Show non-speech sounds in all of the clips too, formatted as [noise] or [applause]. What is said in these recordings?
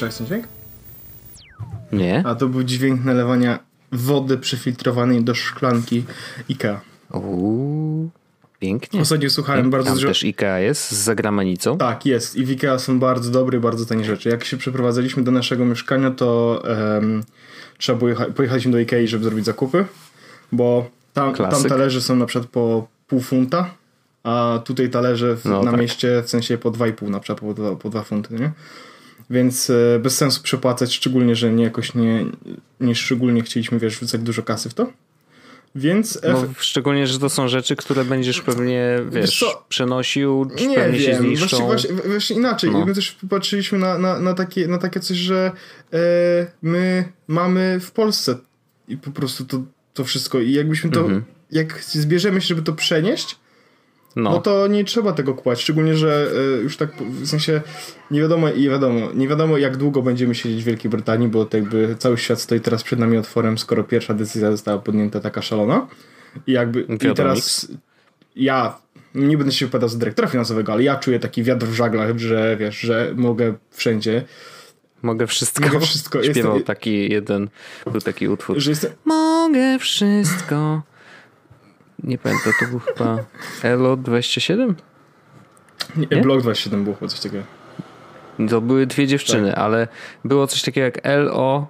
Słyszałeś ten dźwięk? Nie? A to był dźwięk nalewania wody przefiltrowanej do szklanki IKEA. Uuu, pięknie. Ostatnio słuchałem bardzo Tam dużo... też IKEA jest z zagranicą. Tak, jest. I w IKEA są bardzo dobre bardzo tanie rzeczy. Jak się przeprowadzaliśmy do naszego mieszkania, to em, trzeba było jecha- pojechaliśmy do IKEA, żeby zrobić zakupy, bo tam, tam talerze są na przykład po pół funta, a tutaj talerze w, No na tak. mieście w sensie po 2,5 na przykład, po, dwa- po 2 funty, nie? Więc e, bez sensu przepłacać, szczególnie, że nie jakoś nie, nie szczególnie chcieliśmy, wiesz, wrzucać dużo kasy w to. Więc No, efe- szczególnie, że to są rzeczy, które będziesz pewnie, wiesz, co? przenosił, czy Nie pewnie się wiem, zniszczą. właśnie, właśnie, właśnie inaczej. No. My też patrzyliśmy na, na, na, takie, na takie coś, że e, my mamy w Polsce i po prostu to, to wszystko i jakbyśmy to, Mhm. jak zbierzemy się, żeby to przenieść, No, no to nie trzeba tego kupować, szczególnie, że e, już tak w sensie nie wiadomo i wiadomo, nie wiadomo jak długo będziemy siedzieć w Wielkiej Brytanii, bo to jakby cały świat stoi teraz przed nami otworem, skoro pierwsza decyzja została podjęta taka szalona i jakby i teraz ja nie będę się wypowiadał za dyrektora finansowego, ale ja czuję taki wiatr w żaglach, że wiesz, że mogę wszędzie, mogę wszystko. mogę wszystko. [laughs] Śpiewał Jestem- taki jeden, był taki utwór. że jestem, Mogę wszystko. Nie pamiętam, to był chyba Elo 27? nie, Nie? Blok 27 było chyba coś takiego. To były dwie dziewczyny, ale było coś takiego jak LO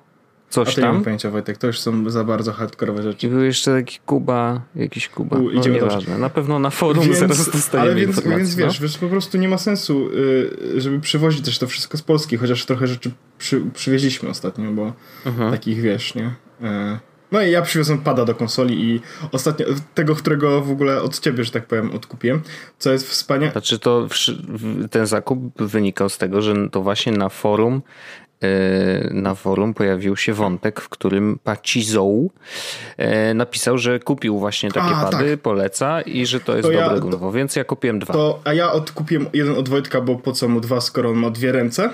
A coś nie mam tam. pojęcia Wojtek, to już są za bardzo hardkorowe rzeczy. I był jeszcze taki Kuba, jakiś Kuba. U, No nieważne. Na pewno na forum zaraz dostaniemy ale więc, więc no. wiesz, wiesz, po prostu nie ma sensu, y, żeby przywozić też to wszystko z Polski, chociaż trochę rzeczy przy, przywieźliśmy ostatnio, bo Mhm. takich wiesz, nie? No i ja przywiozłem pada do konsoli i ostatnio, tego, którego w ogóle od ciebie, że tak powiem, odkupiłem, co jest wspaniałe. Znaczy to ten zakup wynikał z tego, że to właśnie na forum e, na forum pojawił się wątek, w którym Pacizou e, napisał, że kupił właśnie takie A, pady, poleca i że to jest To ja- dobre to- gumowo, więc ja kupiłem dwa. To, a ja odkupiłem jeden od Wojtka, bo po co mu dwa, skoro on ma dwie ręce.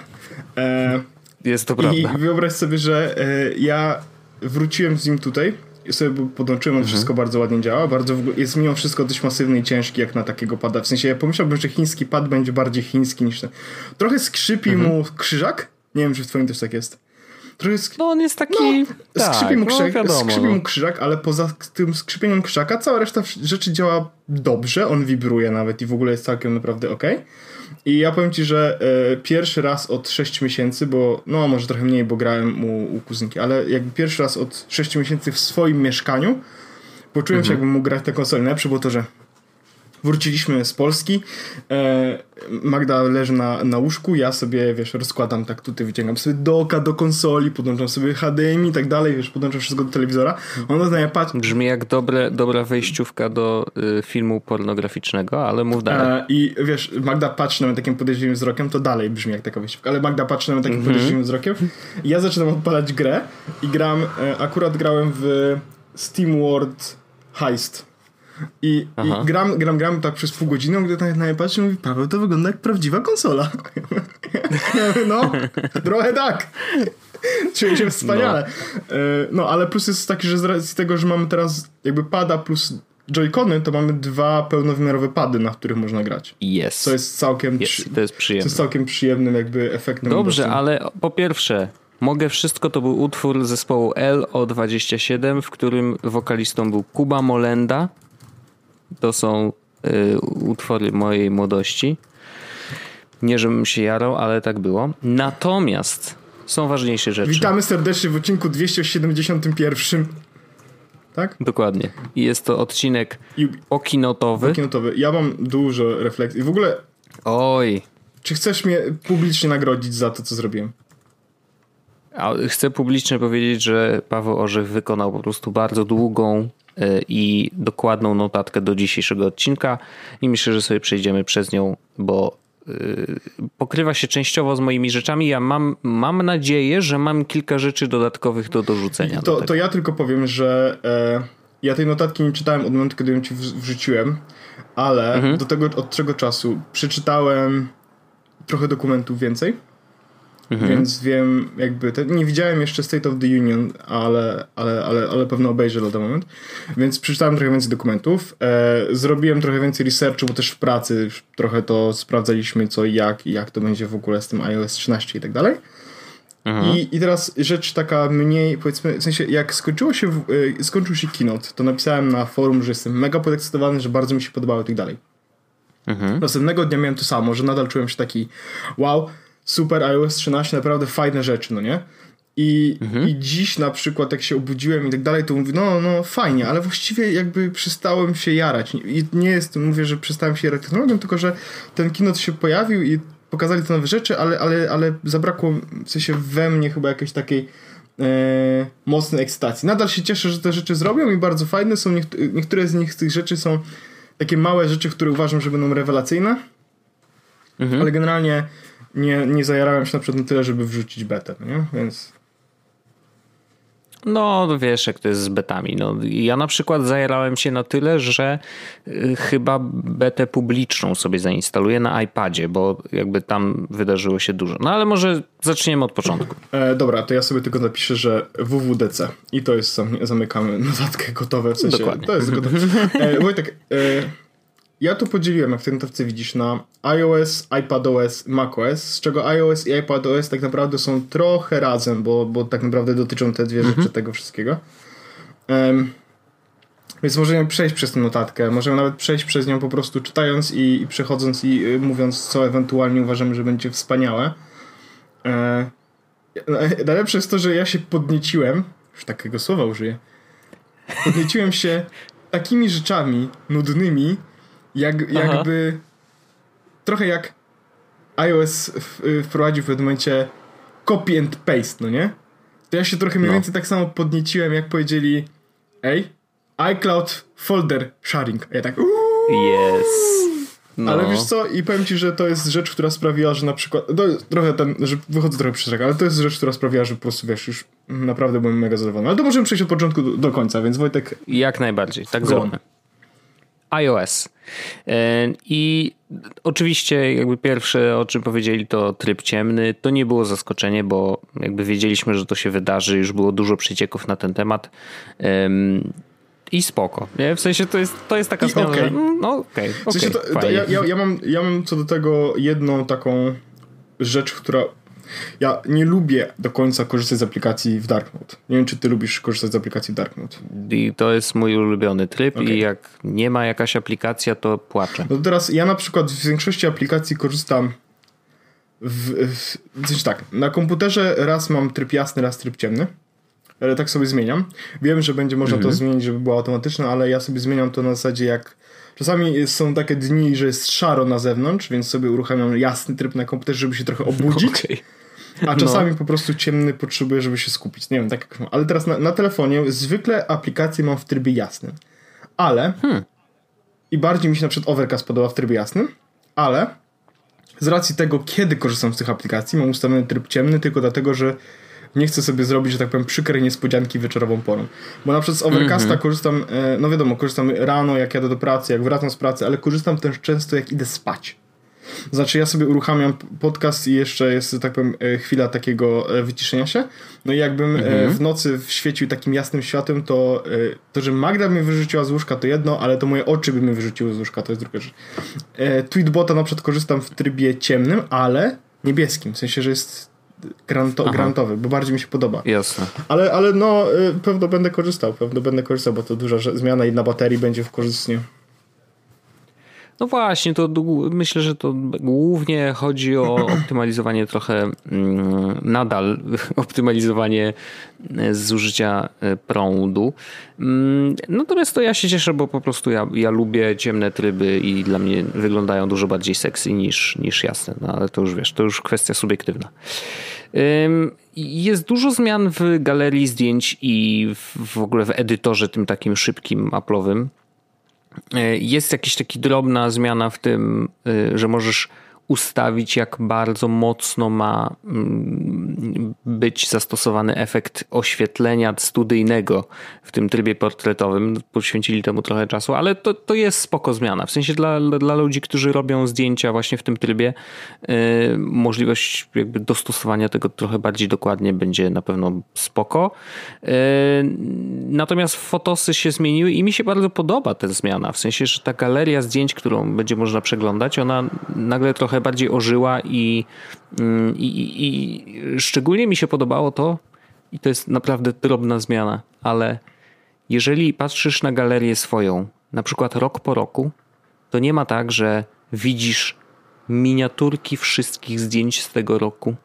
E, Jest to I prawda. wyobraź sobie, że e, ja wróciłem z nim tutaj i sobie podłączyłem, on Mhm. wszystko bardzo ładnie działa, bardzo jest mimo wszystko dość masywny i ciężki jak na takiego pada. W sensie ja pomyślałbym, że chiński pad będzie bardziej chiński niż ten. Trochę skrzypi Mhm. mu krzyżak. Nie wiem, czy w twoim też tak jest. Trochę sk- No on jest taki... no, tak, skrzypi, mu no krzyżak, wiadomo. skrzypi no. mu krzyżak, ale poza tym skrzypieniem krzaka cała reszta rzeczy działa dobrze, on wibruje nawet i w ogóle jest całkiem naprawdę ok. I ja powiem ci, że e, pierwszy raz od 6 miesięcy, bo no może trochę mniej, bo grałem u, u kuzynki, ale jakby pierwszy raz od 6 miesięcy w swoim mieszkaniu poczułem się, jakbym mógł grać na konsoli. Najlepsze było to, że wróciliśmy z Polski. E, Magda leży na, na łóżku, ja sobie, wiesz, rozkładam tak tutaj, wyciągam sobie doka do konsoli, podłączam sobie HDMI i tak dalej, wiesz, podłączam wszystko do telewizora. Ona na mnie patrzy. Brzmi jak dobre, dobra wejściówka do y, filmu pornograficznego, ale mów dalej. E, I wiesz, Magda patrzy na mnie takim podejrzliwym wzrokiem, to dalej brzmi jak taka wyjściówka, ale Magda patrzy na mnie takim podejrzliwym wzrokiem. Ja zaczynam odpalać grę i gram, e, akurat grałem w Steam World Heist. I. I gram, gram, gram tak przez pół godziny, gdy tak na mnie patrzy i mówi, Paweł, to wygląda jak prawdziwa konsola. [laughs] No, trochę tak. Czuję się wspaniale. E, No, ale plus jest taki, że z racji tego, że mamy teraz jakby pada plus Joy-Cony, to mamy dwa pełnowymiarowe pady, na których można grać. Jest. Co jest całkiem, jest. przy, To jest co przyjemne. jest całkiem przyjemnym jakby efektem. Dobrze, ale po pierwsze, Mogę Wszystko to był utwór zespołu LO27, w którym wokalistą był Kuba Molenda. To są y, utwory mojej młodości. Nie, żebym się jarał, ale tak było. Natomiast są ważniejsze rzeczy. Witamy serdecznie w odcinku 271. Tak? Dokładnie. I jest to odcinek I okinotowy. kinotowy. Ja mam dużo refleksji. W ogóle, Oj, czy chcesz mnie publicznie nagrodzić za to, co zrobiłem? A chcę publicznie powiedzieć, że Paweł Orzech wykonał po prostu bardzo długą i dokładną notatkę do dzisiejszego odcinka i myślę, że sobie przejdziemy przez nią, bo y, pokrywa się częściowo z moimi rzeczami. Ja mam, mam nadzieję, że mam kilka rzeczy dodatkowych do dorzucenia. do To, tego. to ja tylko powiem, że e, ja tej notatki nie czytałem od momentu, kiedy ją ci wrzuciłem, ale mhm. do tego od czego czasu przeczytałem trochę dokumentów więcej. Mhm. Więc wiem, jakby. Te, nie widziałem jeszcze State of the Union, ale, ale, ale, ale pewno obejrzę na ten moment. Więc przeczytałem trochę więcej dokumentów. E, zrobiłem trochę więcej researchu, bo też w pracy trochę to sprawdzaliśmy, co i jak, i jak to będzie w ogóle z tym iOS 13 i tak dalej. Mhm. I, I teraz rzecz taka mniej, powiedzmy, w sensie jak skończyło się, e, skończył się keynote, to napisałem na forum, że jestem mega podekscytowany, że bardzo mi się podobało i tak dalej. Mhm. Następnego dnia miałem to samo, że nadal czułem się taki wow, super iOS 13, naprawdę fajne rzeczy, no nie? I, mhm. I dziś na przykład, jak się obudziłem i tak dalej, to mówię, no, no fajnie, ale właściwie jakby przestałem się jarać. I nie jest, mówię, że przestałem się jarać technologią, tylko że ten keynote się pojawił i pokazali te nowe rzeczy, ale, ale, ale zabrakło w sensie we mnie chyba jakiejś takiej e, mocnej ekscytacji. Nadal się cieszę, że te rzeczy zrobią i bardzo fajne są. niektóre z nich z tych rzeczy są takie małe rzeczy, które uważam, że będą rewelacyjne, mhm. ale generalnie nie, nie zajarałem się na przykład na tyle, żeby wrzucić betę, no nie? Więc no, wiesz, jak to jest z betami. No, ja na przykład zajerałem się na tyle, że y, chyba betę publiczną sobie zainstaluję na iPadzie, bo jakby tam wydarzyło się dużo. No ale może zaczniemy od początku. E, dobra, to ja sobie tylko napiszę, że WWDC i to jest, zamykamy [laughs] notatkę gotowe, w sensie, Dokładnie. to jest gotowe. E, Wojtek, e, ja to podzieliłem, jak w tym notatce widzisz, na iOS, iPadOS, macOS, z czego iOS i iPadOS tak naprawdę są trochę razem, bo, bo tak naprawdę dotyczą te dwie rzeczy mhm. tego wszystkiego. Um, więc możemy przejść przez tę notatkę, możemy nawet przejść przez nią po prostu czytając i, i przechodząc i y, mówiąc, co ewentualnie uważamy, że będzie wspaniałe. E, najlepsze jest to, że ja się podnieciłem, już takiego słowa użyję, podnieciłem się takimi rzeczami nudnymi, jak, jakby trochę jak iOS wprowadził w pewnym momencie copy and paste, no nie? To ja się trochę mniej no. więcej tak samo podnieciłem, jak powiedzieli ej, iCloud folder sharing. A ja tak Yes. No. Ale wiesz co, i powiem ci, że to jest rzecz, która sprawiła, że na przykład, trochę ten, że wychodzę trochę przez ale to jest rzecz, która sprawiła, że po prostu wiesz, już naprawdę byłem mega zadowolony. Ale to możemy przejść od początku do, do końca, więc Wojtek... Jak najbardziej, tak zróbmy iOS. I oczywiście jakby pierwsze o czym powiedzieli to tryb ciemny. To nie było zaskoczenie, bo jakby wiedzieliśmy, że to się wydarzy, już było dużo przecieków na ten temat. I spoko. Nie? W sensie to jest, to jest taka zmiana, okay. że mm, no okej, okay, w sensie to, to ja, ja, ja, mam, ja mam co do tego jedną taką rzecz, która ja nie lubię do końca korzystać z aplikacji w Dark Mode. Nie wiem, czy ty lubisz korzystać z aplikacji w Dark Mode. I to jest mój ulubiony tryb okay. i jak nie ma jakaś aplikacja, to płaczę. No teraz ja na przykład w większości aplikacji korzystam w, w, w tak, na komputerze raz mam tryb jasny, raz tryb ciemny. Ale tak sobie zmieniam. Wiem, że będzie można to mhm. zmienić, żeby było automatyczne, ale ja sobie zmieniam to na zasadzie jak Czasami są takie dni, że jest szaro na zewnątrz, więc sobie uruchamiam jasny tryb na komputerze, żeby się trochę obudzić. [laughs] Okay. A no. czasami no. po prostu ciemny potrzebuję, żeby się skupić. Nie wiem, tak jak Ale teraz na, na telefonie zwykle aplikacje mam w trybie jasnym. Ale hmm. i bardziej mi się na przykład Overcast podoba w trybie jasnym, ale z racji tego, kiedy korzystam z tych aplikacji, mam ustawiony tryb ciemny tylko dlatego, że nie chcę sobie zrobić, że tak powiem, przykrej niespodzianki wieczorową porą. Bo na przykład z Overcasta mm -hmm. korzystam, e, no wiadomo, korzystam rano, jak jadę do pracy, jak wracam z pracy, ale korzystam też często, jak idę spać. Znaczy ja sobie uruchamiam podcast i jeszcze jest, tak powiem, e, chwila takiego e, wyciszenia się. No i jakbym mhm. w nocy świecił takim jasnym światłem, to to, że Magda mnie wyrzuciła z łóżka to jedno, ale to moje oczy by mnie wyrzuciły z łóżka, to jest druga rzecz. Tweetbota na przykład korzystam w trybie ciemnym, ale niebieskim, w sensie, że jest granto, grantowy, bo bardziej mi się podoba. Jasne. Ale, ale no, pewno będę korzystał, pewno będę korzystał, bo to duża zmiana i na baterii będzie w korzystnie. No właśnie, to myślę, że to głównie chodzi o [clears throat] optymalizowanie trochę mm, nadal [laughs] optymalizowanie e, zużycia e, prądu. Mm, natomiast to ja się cieszę, bo po prostu ja, ja lubię ciemne tryby i dla mnie wyglądają dużo bardziej sexy niż, niż jasne. No ale to już wiesz, to już kwestia subiektywna. Jest dużo zmian w galerii zdjęć i w ogóle w edytorze tym takim szybkim Apple'owym. E, jest jakaś taka drobna zmiana w tym, e, że możesz ustawić, jak bardzo mocno ma mm, być zastosowany efekt oświetlenia studyjnego w tym trybie portretowym. Poświęcili temu trochę czasu, ale to, to jest spoko zmiana. W sensie dla, dla ludzi, którzy robią zdjęcia właśnie w tym trybie, yy, możliwość jakby dostosowania tego trochę bardziej dokładnie będzie na pewno spoko. Yy, natomiast fotosy się zmieniły i mi się bardzo podoba ta zmiana. W sensie, że ta galeria zdjęć, którą będzie można przeglądać, ona nagle trochę bardziej ożyła i, mm, i, i, i szczególnie mi się podobało to, i to jest naprawdę drobna zmiana, ale jeżeli patrzysz na galerię swoją, na przykład rok po roku, to nie ma tak, że widzisz miniaturki wszystkich zdjęć z tego roku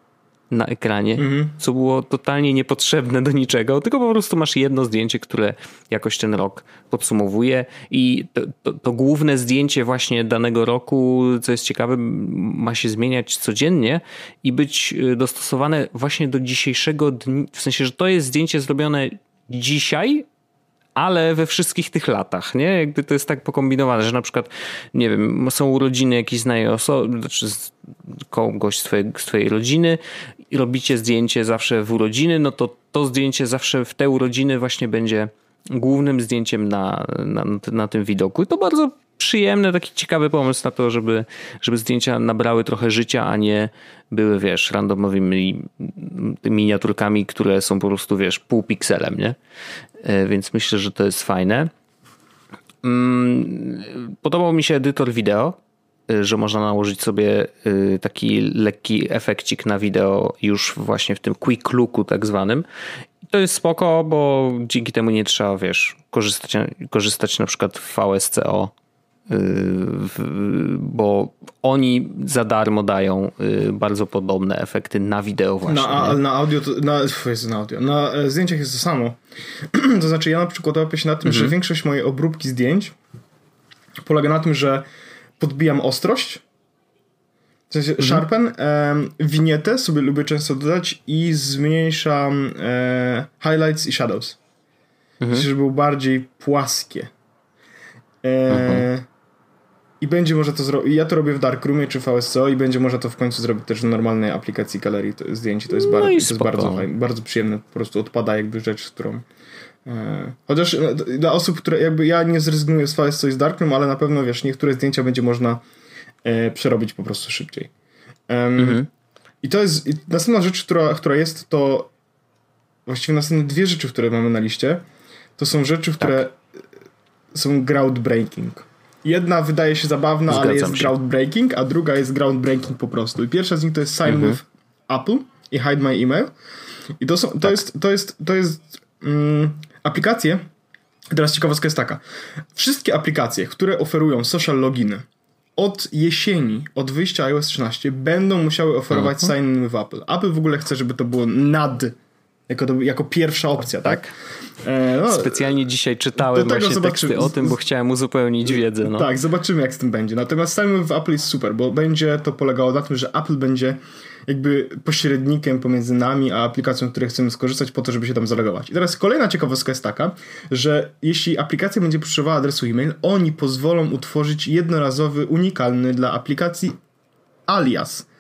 na ekranie, mhm. co było totalnie niepotrzebne do niczego, tylko po prostu masz jedno zdjęcie, które jakoś ten rok podsumowuje i to, to, to, główne zdjęcie właśnie danego roku, co jest ciekawe, ma się zmieniać codziennie i być y, dostosowane właśnie do dzisiejszego dnia, w sensie, że to jest zdjęcie zrobione dzisiaj, ale we wszystkich tych latach, nie? Jakby to jest tak pokombinowane, że na przykład, nie wiem, są urodziny jakiejś znajomej osoby, znaczy kogoś z twojej, z twojej rodziny i robicie zdjęcie zawsze w urodziny, no to to zdjęcie zawsze w te urodziny właśnie będzie głównym zdjęciem na, na, na tym widoku. I to bardzo przyjemny, taki ciekawy pomysł na to, żeby, żeby zdjęcia nabrały trochę życia, a nie były, wiesz, randomowymi miniaturkami, które są po prostu, wiesz, pół pikselem, nie? E, więc myślę, że to jest fajne. Mm, podobał mi się edytor wideo, że można nałożyć sobie e, taki lekki efekcik na wideo już właśnie w tym quick looku tak zwanym. To jest spoko, bo dzięki temu nie trzeba, wiesz, korzystać, korzystać na przykład w VSCO bo oni za darmo dają y, bardzo podobne efekty na wideo właśnie. Na, na audio, to, na, jest na audio, na e, zdjęciach jest to samo. [clears throat] to znaczy ja na przykład łapię się na tym, mhm. że większość mojej obróbki zdjęć polega na tym, że podbijam ostrość, w sensie mhm. sharpen, e, winietę sobie lubię często dodać i zmniejszam e, highlights i shadows. Mhm. W sensie, żeby był bardziej płaskie. E, mhm. I będzie można to zrobić. Ja to robię w Darkroomie czy VSCO i będzie można to w końcu zrobić też w normalnej aplikacji galerii to zdjęć. To jest, no bar- to jest bardzo, bardzo przyjemne. Po prostu odpada jakby rzecz, którą. E, chociaż e, dla osób, które jakby ja nie zrezygnuję z i z Darkroom, ale na pewno wiesz, niektóre zdjęcia będzie można e, przerobić po prostu szybciej. mhm. I to jest. I następna rzecz, która, która jest, to właściwie następne dwie rzeczy, które mamy na liście, to są rzeczy, które tak. są groundbreaking. Jedna wydaje się zabawna, Zgadzam ale jest się. groundbreaking, a druga jest groundbreaking po prostu. I pierwsza z nich to jest Sign mhm. with Apple i Hide My Email. I to, są, to tak. jest, to jest, to jest mm, aplikacje. Teraz ciekawostka jest taka. Wszystkie aplikacje, które oferują social loginy od jesieni, od wyjścia iOS 13 będą musiały oferować mhm. Sign with Apple. Apple w ogóle chce, żeby to było nad jako, to, jako pierwsza opcja, tak? tak. E, no, Specjalnie dzisiaj czytałem właśnie zobaczy... teksty o tym, bo chciałem uzupełnić wiedzę. No. Tak, zobaczymy jak z tym będzie. Natomiast samym w Apple jest super, bo będzie to polegało na tym, że Apple będzie jakby pośrednikiem pomiędzy nami a aplikacją, której chcemy skorzystać po to, żeby się tam zalogować. I teraz kolejna ciekawostka jest taka, że jeśli aplikacja będzie potrzebowała adresu e-mail, oni pozwolą utworzyć jednorazowy, unikalny dla aplikacji alias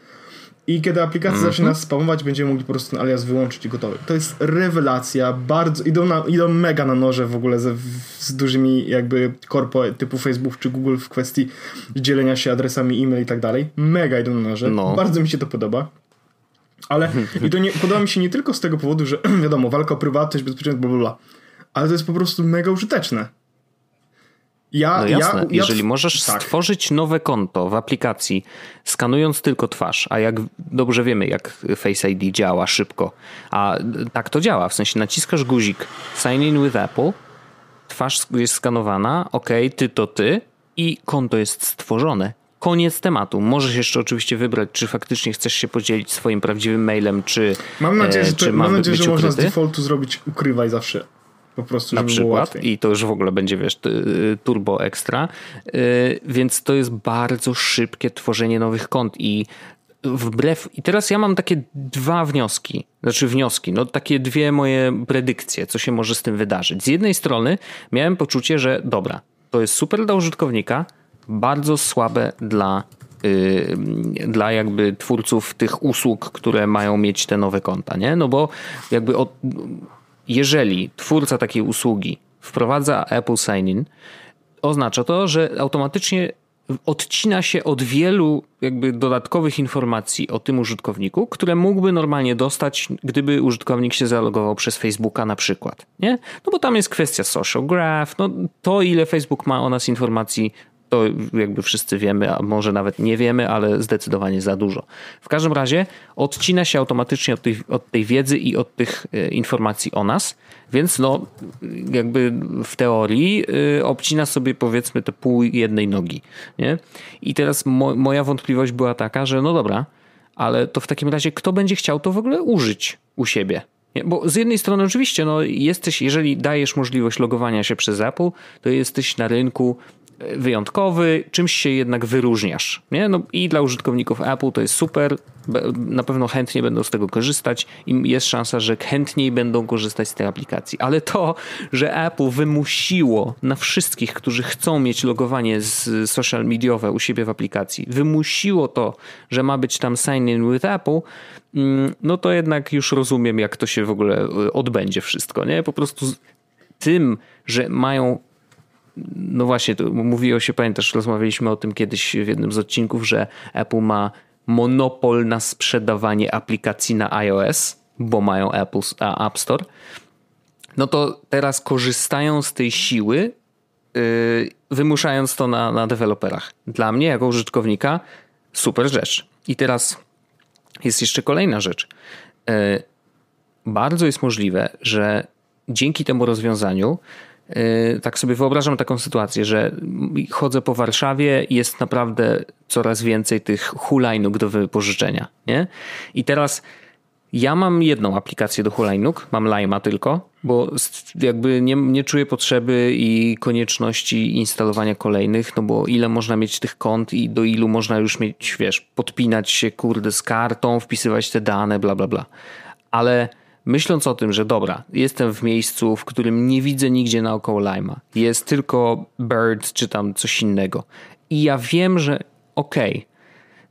i kiedy aplikacja mm -hmm. zacznie nas spamować, będziemy mogli po prostu ten alias wyłączyć i gotowy. To jest rewelacja, bardzo, idą, na, idą mega na noże w ogóle z, z dużymi jakby korpo typu Facebook czy Google w kwestii dzielenia się adresami e-mail i tak dalej. Mega idą na noże. No. Bardzo mi się to podoba. Ale i to nie, podoba mi się nie tylko z tego powodu, że [clears throat] wiadomo, walka o prywatność, bezpieczeństwo, bla, bla, bla, ale to jest po prostu mega użyteczne. Ja, no jasne, ja, ja, jeżeli możesz tak. stworzyć nowe konto w aplikacji, skanując tylko twarz, a jak dobrze wiemy, jak Face ID działa szybko, a tak to działa, w sensie naciskasz guzik Sign in with Apple, twarz jest skanowana, ok, ty to ty i konto jest stworzone. Koniec tematu. Możesz jeszcze oczywiście wybrać, czy faktycznie chcesz się podzielić swoim prawdziwym mailem, czy. Mam nadzieję, że, to, mam nadzieję, że można z defaultu zrobić ukrywaj zawsze po prostu, na przykład i to już w ogóle będzie, wiesz, turbo ekstra, y, więc to jest bardzo szybkie tworzenie nowych kont i wbrew, i teraz ja mam takie dwa wnioski, znaczy wnioski, no takie dwie moje predykcje, co się może z tym wydarzyć. Z jednej strony miałem poczucie, że dobra, to jest super dla użytkownika, bardzo słabe dla yy, dla jakby twórców tych usług, które mają mieć te nowe konta, nie? No bo jakby od, jeżeli twórca takiej usługi wprowadza Apple Sign-in, oznacza to, że automatycznie odcina się od wielu jakby dodatkowych informacji o tym użytkowniku, które mógłby normalnie dostać, gdyby użytkownik się zalogował przez Facebooka na przykład, nie? No bo tam jest kwestia social graph, no to ile Facebook ma o nas informacji to jakby wszyscy wiemy, a może nawet nie wiemy, ale zdecydowanie za dużo. W każdym razie odcina się automatycznie od tej, od tej wiedzy i od tych e, informacji o nas, więc no jakby w teorii y, obcina sobie powiedzmy te pół jednej nogi. Nie? I teraz mo moja wątpliwość była taka, że no dobra, ale to w takim razie kto będzie chciał to w ogóle użyć u siebie? Nie? Bo z jednej strony oczywiście, no jesteś, jeżeli dajesz możliwość logowania się przez Apple, to jesteś na rynku wyjątkowy, czymś się jednak wyróżniasz. Nie? No I dla użytkowników Apple to jest super, na pewno chętnie będą z tego korzystać i jest szansa, że chętniej będą korzystać z tej aplikacji. Ale to, że Apple wymusiło na wszystkich, którzy chcą mieć logowanie z social mediowe u siebie w aplikacji, wymusiło to, że ma być tam sign in with Apple, mm, no to jednak już rozumiem, jak to się w ogóle y, odbędzie wszystko. Nie? Po prostu tym, że mają no właśnie, mówiło się, pamiętasz, rozmawialiśmy o tym kiedyś w jednym z odcinków, że Apple ma monopol na sprzedawanie aplikacji na iOS, bo mają Apple App Store. No to teraz korzystają z tej siły, yy, wymuszając to na, na deweloperach. Dla mnie, jako użytkownika, super rzecz. I teraz jest jeszcze kolejna rzecz. Yy, bardzo jest możliwe, że dzięki temu rozwiązaniu tak sobie wyobrażam taką sytuację, że chodzę po Warszawie i jest naprawdę coraz więcej tych hulajnóg do wypożyczenia. Nie? I teraz ja mam jedną aplikację do hulajnóg, mam Lima tylko, bo jakby nie, nie czuję potrzeby i konieczności instalowania kolejnych, no bo ile można mieć tych kont i do ilu można już mieć, wiesz, podpinać się kurde z kartą, wpisywać te dane, bla bla bla. Ale myśląc o tym, że dobra, jestem w miejscu, w którym nie widzę nigdzie naokoło Lima, jest tylko Bird czy tam coś innego. I ja wiem, że okej, okay,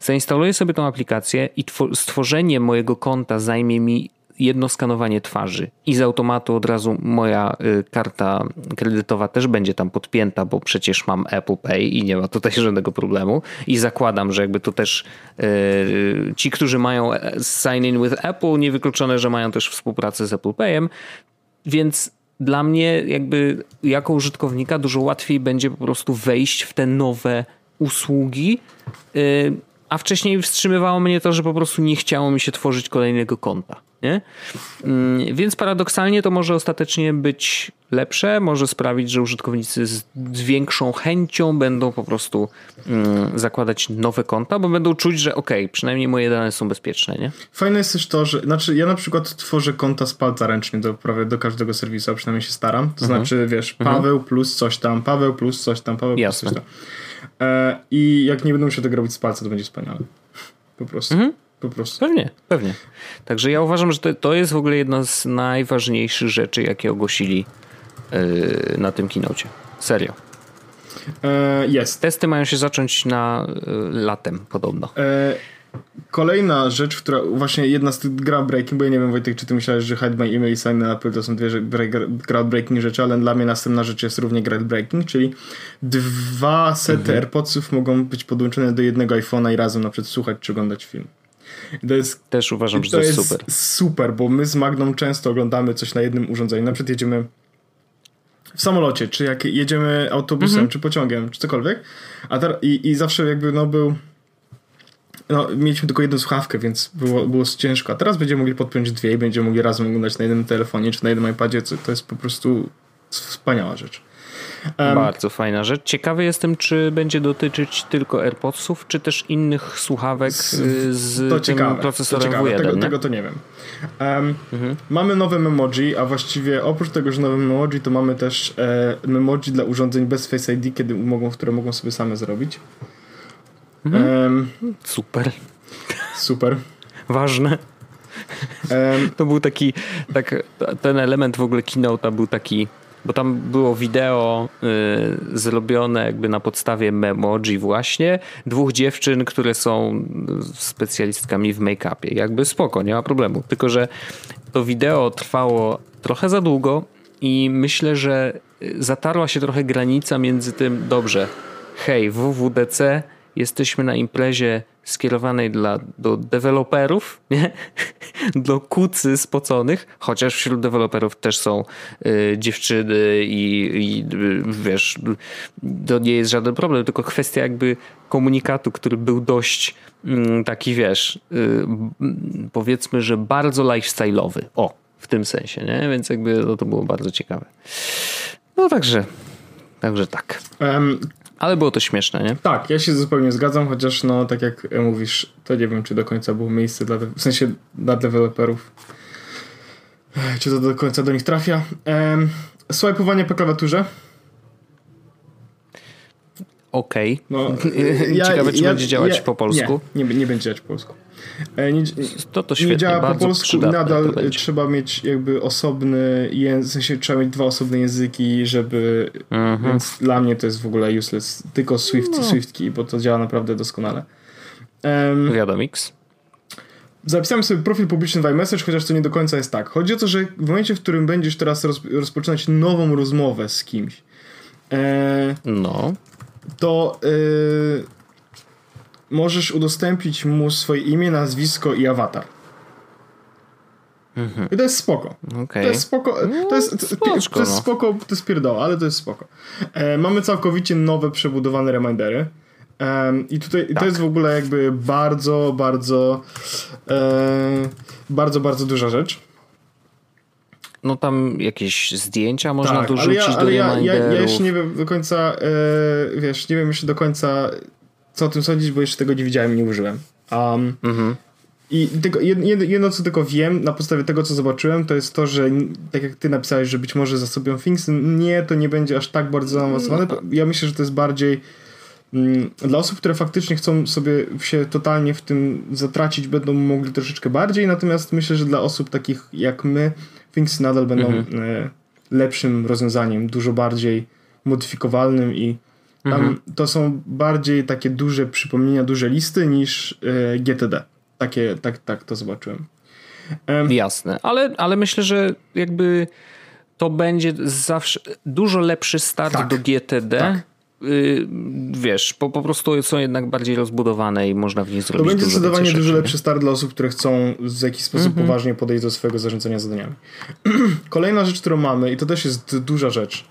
zainstaluję sobie tą aplikację i stworzenie mojego konta zajmie mi jedno skanowanie twarzy. I z automatu od razu moja y, karta kredytowa też będzie tam podpięta, bo przecież mam Apple Pay i nie ma tutaj żadnego problemu. I zakładam, że jakby to też y, ci, którzy mają e, sign in with Apple, niewykluczone, że mają też współpracę z Apple Payem, więc dla mnie jakby jako użytkownika dużo łatwiej będzie po prostu wejść w te nowe usługi, y, a wcześniej wstrzymywało mnie to, że po prostu nie chciało mi się tworzyć kolejnego konta. Nie? Mm, więc paradoksalnie to może ostatecznie być lepsze, może sprawić, że użytkownicy z, większą chęcią będą po prostu mm, zakładać nowe konta, bo będą czuć, że ok, przynajmniej moje dane są bezpieczne. Nie? Fajne jest też to, że znaczy ja na przykład tworzę konta z palca ręcznie do, prawie do każdego serwisu, a przynajmniej się staram. To mhm. znaczy, wiesz, mhm. Paweł mhm. plus coś tam, Paweł plus coś tam, Paweł Jasne. plus coś tam. E, I jak nie będę musiał tego robić z palca, to będzie wspaniale. Po prostu. Mhm. Po prostu. Pewnie, pewnie. Także ja uważam, że to, to jest w ogóle jedna z najważniejszych rzeczy, jakie ogłosili yy, na tym kinocie. Serio. E, jest. Testy mają się zacząć na y, latem podobno. E, Kolejna rzecz, która właśnie jedna z tych groundbreaking, bo ja nie wiem Wojtek, czy ty myślałeś, że Hide My Email i Sign Apple to są dwie groundbreaking rzeczy, ale dla mnie następna rzecz jest równie groundbreaking, czyli dwa sety mhm. AirPodsów mogą być podłączone do jednego iPhone'a i razem na przykład słuchać czy oglądać film. To jest, Też uważam, że to jest super. super, bo my z Magną często oglądamy coś na jednym urządzeniu. Na przykład jedziemy w samolocie, czy jak jedziemy autobusem, mhm. czy pociągiem, czy cokolwiek. A i, I zawsze jakby no był no, mieliśmy tylko jedną słuchawkę, więc było, było ciężko. A teraz będziemy mogli podpiąć dwie i będziemy mogli razem oglądać na jednym telefonie czy na jednym iPadzie. To jest po prostu wspaniała rzecz. Um, Bardzo fajna rzecz. Ciekawy jestem, czy będzie dotyczyć tylko AirPodsów, czy też innych słuchawek z, z to ciekawe, procesorem to ciekawe. W1. Tego, tego, to nie wiem. Um, mhm. Mamy nowe memoji, a właściwie oprócz tego, że nowe memoji, to mamy też e, memoji dla urządzeń bez Face ID, kiedy mogą, które mogą sobie same zrobić. Mhm. Um, super. Super. Ważne. Um, to był taki, tak, ten element w ogóle keynote'a był taki Bo tam było wideo y, zrobione jakby na podstawie memoji właśnie dwóch dziewczyn, które są specjalistkami w make-upie. Jakby spoko, nie ma problemu. Tylko, że to wideo trwało trochę za długo i myślę, że zatarła się trochę granica między tym, dobrze, hej, WWDC, jesteśmy na imprezie skierowanej dla, do deweloperów, nie? [laughs] do kucy spoconych, chociaż wśród deweloperów też są y, dziewczyny i, i y, wiesz, to nie jest żaden problem, tylko kwestia jakby komunikatu, który był dość y, taki, wiesz, y, powiedzmy, że bardzo lifestyle'owy. O, w tym sensie, nie? Więc jakby no, to było bardzo ciekawe. No także, także tak. Ale było to śmieszne, nie? Tak, ja się zupełnie zgadzam, chociaż no tak jak mówisz, to nie wiem, czy do końca było miejsce dla, w sensie dla deweloperów. Czy to do końca do nich trafia. Swipeowanie po klawiaturze. Okej. Okay. No, [laughs] ja, Ciekawe, czy ja, będzie działać ja, po polsku. Nie, nie, nie będzie działać po polsku. E, nie, to to świetnie, nie działa po polsku i nadal trzeba mieć jakby osobny język, w sensie trzeba mieć dwa osobne języki, żeby mhm. więc dla mnie to jest w ogóle useless. Tylko Swift, no. Swiftki, bo to działa naprawdę doskonale. Um, Wiadomix. Zapisałem sobie profil publiczny w iMessage, chociaż to nie do końca jest tak. Chodzi o to, że w momencie, w którym będziesz teraz rozpoczynać nową rozmowę z kimś, e, no. to e, możesz udostępnić mu swoje imię, nazwisko i awatar. Mhm. I to jest spoko. Okay. To jest spoko. To jest, to, to jest no. spoko, to jest pierdoła, ale to jest spoko. E, mamy całkowicie nowe, przebudowane remindery. E, I tutaj tak. to jest w ogóle jakby bardzo, bardzo e, bardzo, bardzo duża rzecz. No tam jakieś zdjęcia można tak, dorzucić ale ja, ale do ja, ja, ja jeszcze nie wiem do końca, e, wiesz, nie wiem jeszcze do końca co o tym sądzić, bo jeszcze tego nie widziałem, nie użyłem. Um, mhm. I tylko, jedno, co tylko wiem na podstawie tego, co zobaczyłem, to jest to, że tak jak ty napisałeś, że być może zasobią Things, nie, to nie będzie aż tak bardzo zaawansowane. No. Ja myślę, że to jest bardziej mm, dla osób, które faktycznie chcą sobie się totalnie w tym zatracić, będą mogli troszeczkę bardziej, natomiast myślę, że dla osób takich jak my, Things nadal będą mhm. E, lepszym rozwiązaniem, dużo bardziej modyfikowalnym i mhm. to są bardziej takie duże przypomnienia, duże listy niż y, GTD. Takie, tak, tak to zobaczyłem. Um, Jasne, ale, ale myślę, że jakby to będzie zawsze dużo lepszy start tak, do GTD. Tak. Y, wiesz, po, po prostu są jednak bardziej rozbudowane i można w nich zrobić. To będzie zdecydowanie dużo lepszy start dla osób, które chcą w jakiś sposób mhm. poważnie podejść do swojego zarządzania zadaniami. [clears throat] Kolejna rzecz, którą mamy, i to też jest duża rzecz, E,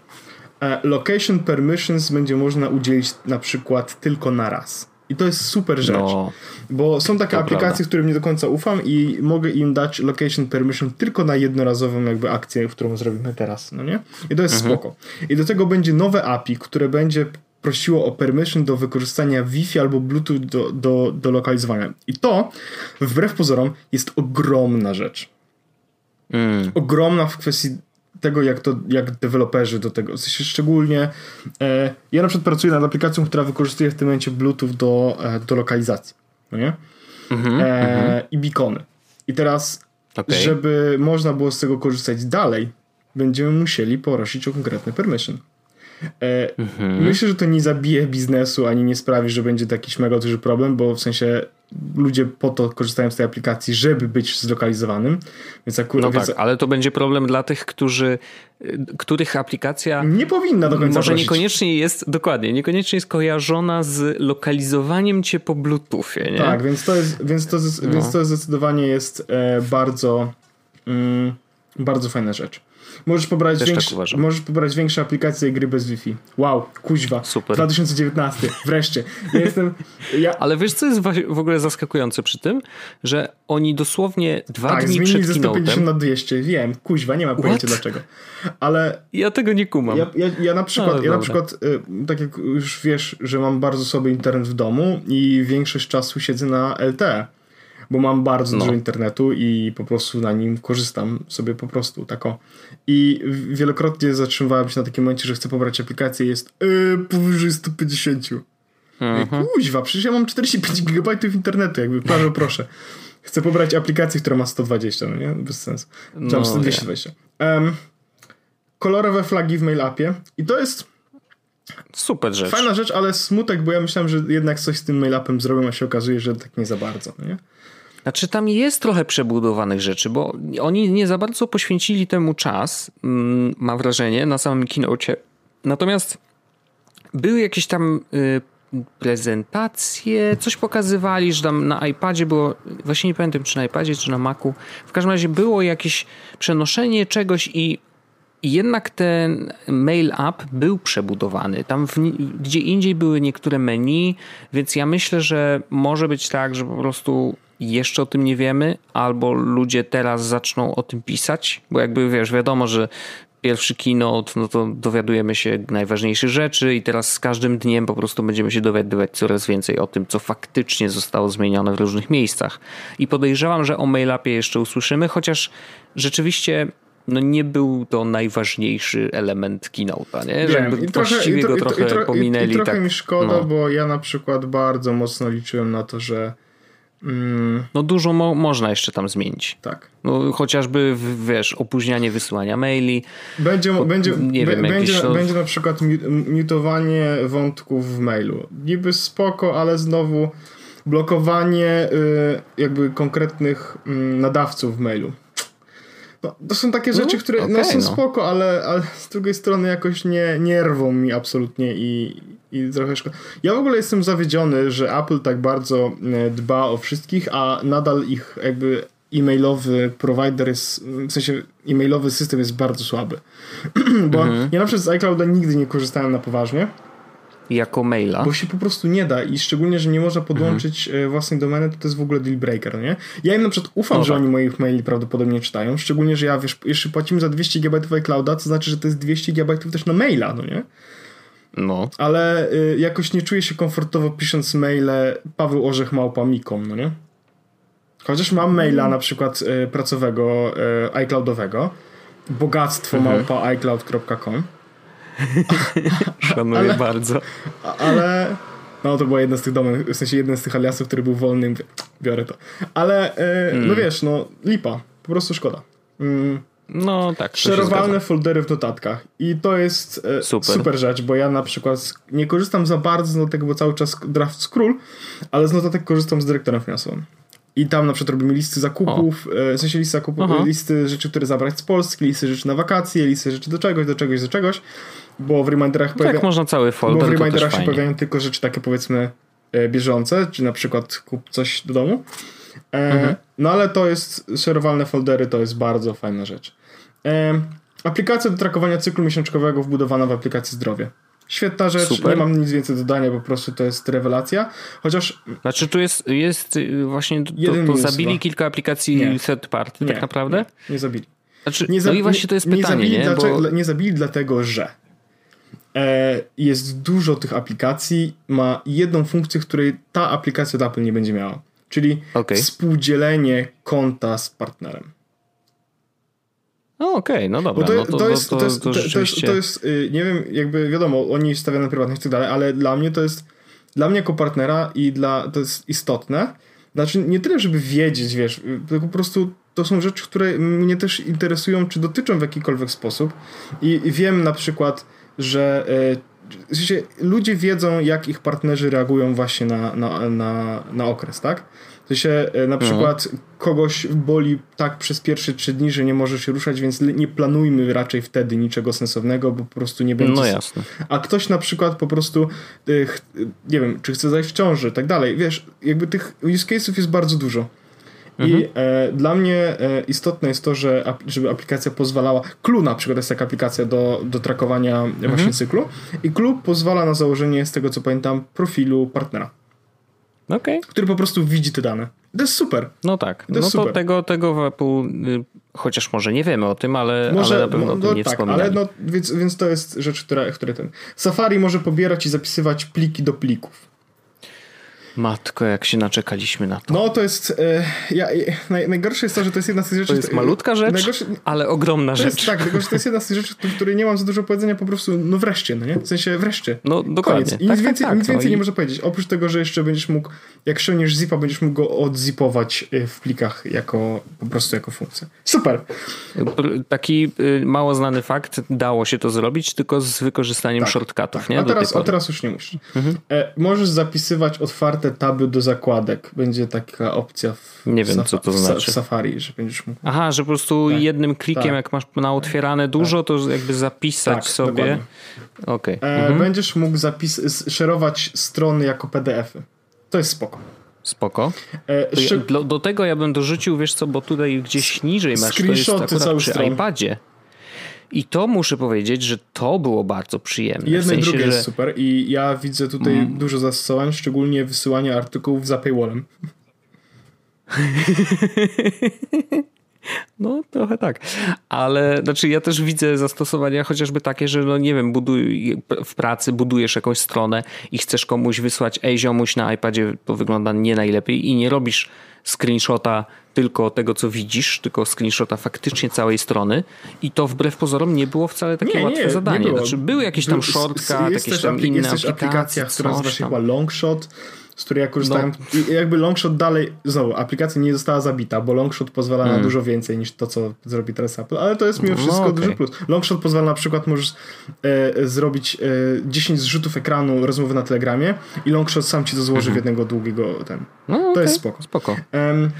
location permissions będzie można udzielić na przykład tylko na raz. I to jest super rzecz. No, bo są takie aplikacje, prawda. którym nie do końca ufam i mogę im dać location permission tylko na jednorazową jakby akcję, którą zrobimy teraz, no nie? I to jest mhm. spoko. I do tego będzie nowe API, które będzie prosiło o permission do wykorzystania Wi-Fi albo Bluetooth do, do, do lokalizowania. I to, wbrew pozorom, jest ogromna rzecz. Mm. Ogromna w kwestii tego, jak, to, jak deweloperzy do tego, w sensie szczególnie e, ja na przykład pracuję nad aplikacją, która wykorzystuje w tym momencie Bluetooth do, e, do lokalizacji, no nie? Mm-hmm, e, mm-hmm. I beacony. I teraz, okay. żeby można było z tego korzystać dalej, będziemy musieli prosić o konkretny permission. Mm-hmm. Myślę, że to nie zabije biznesu, ani nie sprawi, że będzie to jakiś mega duży problem, bo w sensie ludzie po to korzystają z tej aplikacji, żeby być zlokalizowanym. Więc akurat, no więc... tak, ale to będzie problem dla tych, którzy, których aplikacja nie powinna do końca Może prosić. niekoniecznie jest, dokładnie, niekoniecznie jest kojarzona z lokalizowaniem cię po Bluetoothie, nie? Tak, więc to jest, więc to, no. więc to zdecydowanie jest e, bardzo mm, bardzo fajna rzecz. Możesz pobrać, większe, tak możesz pobrać większe aplikacje i gry bez Wi-Fi. Wow, kuźwa. Super. 2019, wreszcie. Ja jestem, ja... Ale wiesz, co jest w ogóle zaskakujące przy tym? Że oni dosłownie dwa tak, dni przed ze 150 na 200, wiem, kuźwa, nie ma pojęcia dlaczego. Ale... Ja tego nie kumam. Ja, ja, ja na przykład, no, ja na przykład y, tak jak już wiesz, że mam bardzo słaby internet w domu i większość czasu siedzę na LTE bo mam bardzo no. dużo internetu i po prostu na nim korzystam sobie po prostu, tako. I wielokrotnie zatrzymywałem się na takim momencie, że chcę pobrać aplikację jest yy, powyżej 150. Mhm. Kuźwa, przecież ja mam 45 GB internetu, jakby, proszę, [laughs] proszę. Chcę pobrać aplikację, która ma 120, no nie? Bez sensu. Czy no, 220. Um, kolorowe flagi w mail-appie i to jest Super rzecz. fajna rzecz, ale smutek, bo ja myślałem, że jednak coś z tym mail-appem zrobią, a się okazuje, że tak nie za bardzo, no nie? Znaczy tam jest trochę przebudowanych rzeczy, bo oni nie za bardzo poświęcili temu czas, mm, mam wrażenie, na samym keynote. Natomiast były jakieś tam y, prezentacje, coś pokazywali, że tam na iPadzie było, właśnie nie pamiętam czy na iPadzie, czy na Macu, w każdym razie było jakieś przenoszenie czegoś i jednak ten mail app był przebudowany. Tam w, gdzie indziej były niektóre menu, więc ja myślę, że może być tak, że po prostu jeszcze o tym nie wiemy, albo ludzie teraz zaczną o tym pisać, bo jakby wiesz, wiadomo, że pierwszy keynote, no to dowiadujemy się najważniejszych rzeczy i teraz z każdym dniem po prostu będziemy się dowiadywać coraz więcej o tym, co faktycznie zostało zmienione w różnych miejscach. I podejrzewam, że o mail-upie jeszcze usłyszymy, chociaż rzeczywiście no nie był to najważniejszy element keynote'a, nie? Że Wiem, jakby i trochę, właściwie i, go i, trochę i, i, pominęli. I, trochę tak, mi szkoda, no. bo ja na przykład bardzo mocno liczyłem na to, że No dużo mo można jeszcze tam zmienić. tak. No, chociażby, wiesz, opóźnianie wysyłania maili. Będzie, będzie, nie wiem, będzie, jakieś, będzie na przykład mutowanie wątków w mailu. Niby spoko, ale znowu blokowanie y, jakby konkretnych mm, nadawców w mailu. No, to są takie rzeczy, które no, okej, są no. spoko, ale, ale z drugiej strony jakoś nie, nie rwą mi absolutnie i, i trochę szkoda. Ja w ogóle jestem zawiedziony, że Apple tak bardzo e, dba o wszystkich, a nadal ich jakby e-mailowy provider jest, w sensie e-mailowy system jest bardzo słaby. [clears throat] Bo Mhm. ja na przykład z iClouda nigdy nie korzystałem na poważnie, Jako maila. bo się po prostu nie da i szczególnie, że nie można podłączyć Mhm. e, własnej domeny, to to jest w ogóle deal breaker, nie? Ja im na przykład ufam, No że tak. oni moich maili prawdopodobnie czytają, szczególnie, że ja wiesz, jeszcze płacimy za 200 GB iClouda, to znaczy, że to jest 200 GB też na maila, no nie? No. Ale y, jakoś nie czuję się komfortowo pisząc maile Paweł Orzech Małpa Mikom, no nie? Chociaż mam maila na przykład y, pracowego, y, iCloudowego, bogactwo Mhm. małpa iCloud.com, [laughs] Szanuję ale- bardzo. ale no to była jedna z tych domen, w sensie jeden z tych aliasów, który był wolny, mówię, biorę to. Ale y, Mm. no wiesz, no lipa, po prostu szkoda. Mm. No tak. Szerowalne foldery w notatkach. I to jest e, Super. super. rzecz, bo ja na przykład nie korzystam za bardzo z notatek, bo cały czas draft scroll, ale z notatek korzystam z dyrektorem finansowym. I tam na przykład robimy listy zakupów, e, w sensie listy zakupów, Aha. listy rzeczy, które zabrać z Polski, listy rzeczy na wakacje, listy rzeczy do czegoś, do czegoś, do czegoś, bo w reminderach Tak, pojawia... można cały Bo w folder, to też reminderach się fajnie. pojawiają tylko rzeczy takie powiedzmy e, bieżące, czy na przykład kup coś do domu. E, Mhm. No ale to jest, szerowalne foldery to jest bardzo fajna rzecz. E, aplikacja do trakowania cyklu miesiączkowego wbudowana w aplikacji zdrowie. Świetna rzecz, Super. nie mam nic więcej do dodania, po prostu to jest rewelacja. Chociaż Znaczy tu jest, jest y, właśnie, to, Jeden to zabili chyba. kilka aplikacji Nie. third party nie, tak naprawdę? nie, nie zabili. Znaczy, Nie, no za- i właśnie to jest nie, pytanie, nie zabili, nie? Dlaczego, Bo, nie zabili dlatego, że jest dużo tych aplikacji, ma jedną funkcję, której ta aplikacja od Apple nie będzie miała. Czyli Okej. współdzielenie konta z partnerem. no okej, no dobra, Bo to, no to, to, jest, to, to, jest, to to, to jest, rzeczywiście... to jest, y, nie wiem, jakby wiadomo, oni stawiają na prywatność i tak dalej, ale dla mnie to jest, dla mnie jako partnera i dla, to jest istotne. Znaczy, nie tyle, żeby wiedzieć, wiesz, y, tylko po prostu to są rzeczy, które mnie też interesują, czy dotyczą w jakikolwiek sposób. I wiem na przykład, że w sensie, ludzie wiedzą, jak ich partnerzy reagują właśnie na, na, na, na okres, tak? W sensie, y, na przykład kogoś boli tak przez pierwsze trzy dni, że nie może się ruszać, więc nie planujmy raczej wtedy niczego sensownego, bo po prostu nie będzie No jasne. a ktoś na przykład po prostu, y, nie wiem, czy chce zajść w ciąży, tak dalej. Wiesz, jakby tych use case'ów jest bardzo dużo. I e, dla mnie e, istotne jest to, że ap- żeby aplikacja pozwalała. Clue na przykład jest taka aplikacja do, do trakowania właśnie cyklu. I Clue pozwala na założenie, z tego co pamiętam, profilu partnera, Okej, który po prostu widzi te dane. To jest super. no tak. To no to super. tego, tego w Apple, y, chociaż może nie wiemy o tym, ale, ale na pewno no, o no, tym nie tak, wspominali. ale no, więc, więc to jest rzecz, która, która ten. Safari może pobierać i zapisywać pliki do plików. Matko, jak się naczekaliśmy na to. No to jest. E, ja, naj, najgorsze jest to, że to jest jedna z tych rzeczy. To jest malutka rzecz, najgorsze, ale ogromna rzecz. Jest, tak, tylko że to jest jedna z tych rzeczy, w której nie mam za dużo powiedzenia, po prostu, no wreszcie, no nie? W sensie wreszcie. No dokładnie. Koniec. I tak, nic więcej, tak, nic tak, więcej no nie i... można powiedzieć. Oprócz tego, że jeszcze będziesz mógł, jak ściągniesz zipa, będziesz mógł go odzipować e, w plikach jako po prostu jako funkcję. Super. Taki y, mało znany fakt, dało się to zrobić, tylko z wykorzystaniem tak, shortcutów, tak. nie? A teraz, a teraz już nie musisz. Mhm. E, możesz zapisywać otwarte taby do zakładek. Będzie taka opcja w, nie wiem, co to znaczy. w Safari, że będziesz mógł. Aha, że po prostu tak. jednym klikiem, tak. jak masz na otwierane dużo, to jakby zapisać Tak, sobie. Okej. Okay. E, mhm. Będziesz mógł zapis szerować strony jako PDF-y. To jest spoko. Spoko. E, ja, do, do, tego ja bym dorzucił, wiesz co, bo tutaj gdzieś niżej masz, to jest akurat przy stron. iPadzie. I to muszę powiedzieć, że to było bardzo przyjemne. Jedno w sensie, i drugie że... jest super i ja widzę tutaj mm. dużo zastosowań, szczególnie wysyłanie artykułów za paywallem. [laughs] No, trochę tak. Ale znaczy ja też widzę zastosowania chociażby takie, że no nie wiem, buduj, w pracy budujesz jakąś stronę i chcesz komuś wysłać, ej ziomuś na iPadzie to wygląda nie najlepiej i nie robisz screenshota tylko tego, co widzisz, tylko screenshota faktycznie całej strony i to wbrew pozorom nie było wcale takie nie, łatwe nie, zadanie. Nie było. Znaczy były jakieś tam shortcut, jakieś tam inne jest aplikacje. aplikacja, która nazywa się chyba Longshot, z której ja korzystałem. No. I jakby Longshot dalej, znowu, aplikacja nie została zabita, bo Longshot pozwala mm. na dużo więcej niż to, co zrobi teraz Apple, ale to jest mimo wszystko no, okay. duży plus. Longshot pozwala na przykład, możesz e, zrobić e, 10 zrzutów ekranu rozmowy na Telegramie i Longshot sam ci to złoży mm -hmm. w jednego długiego ten. No, to okay. jest spoko. spoko. Um,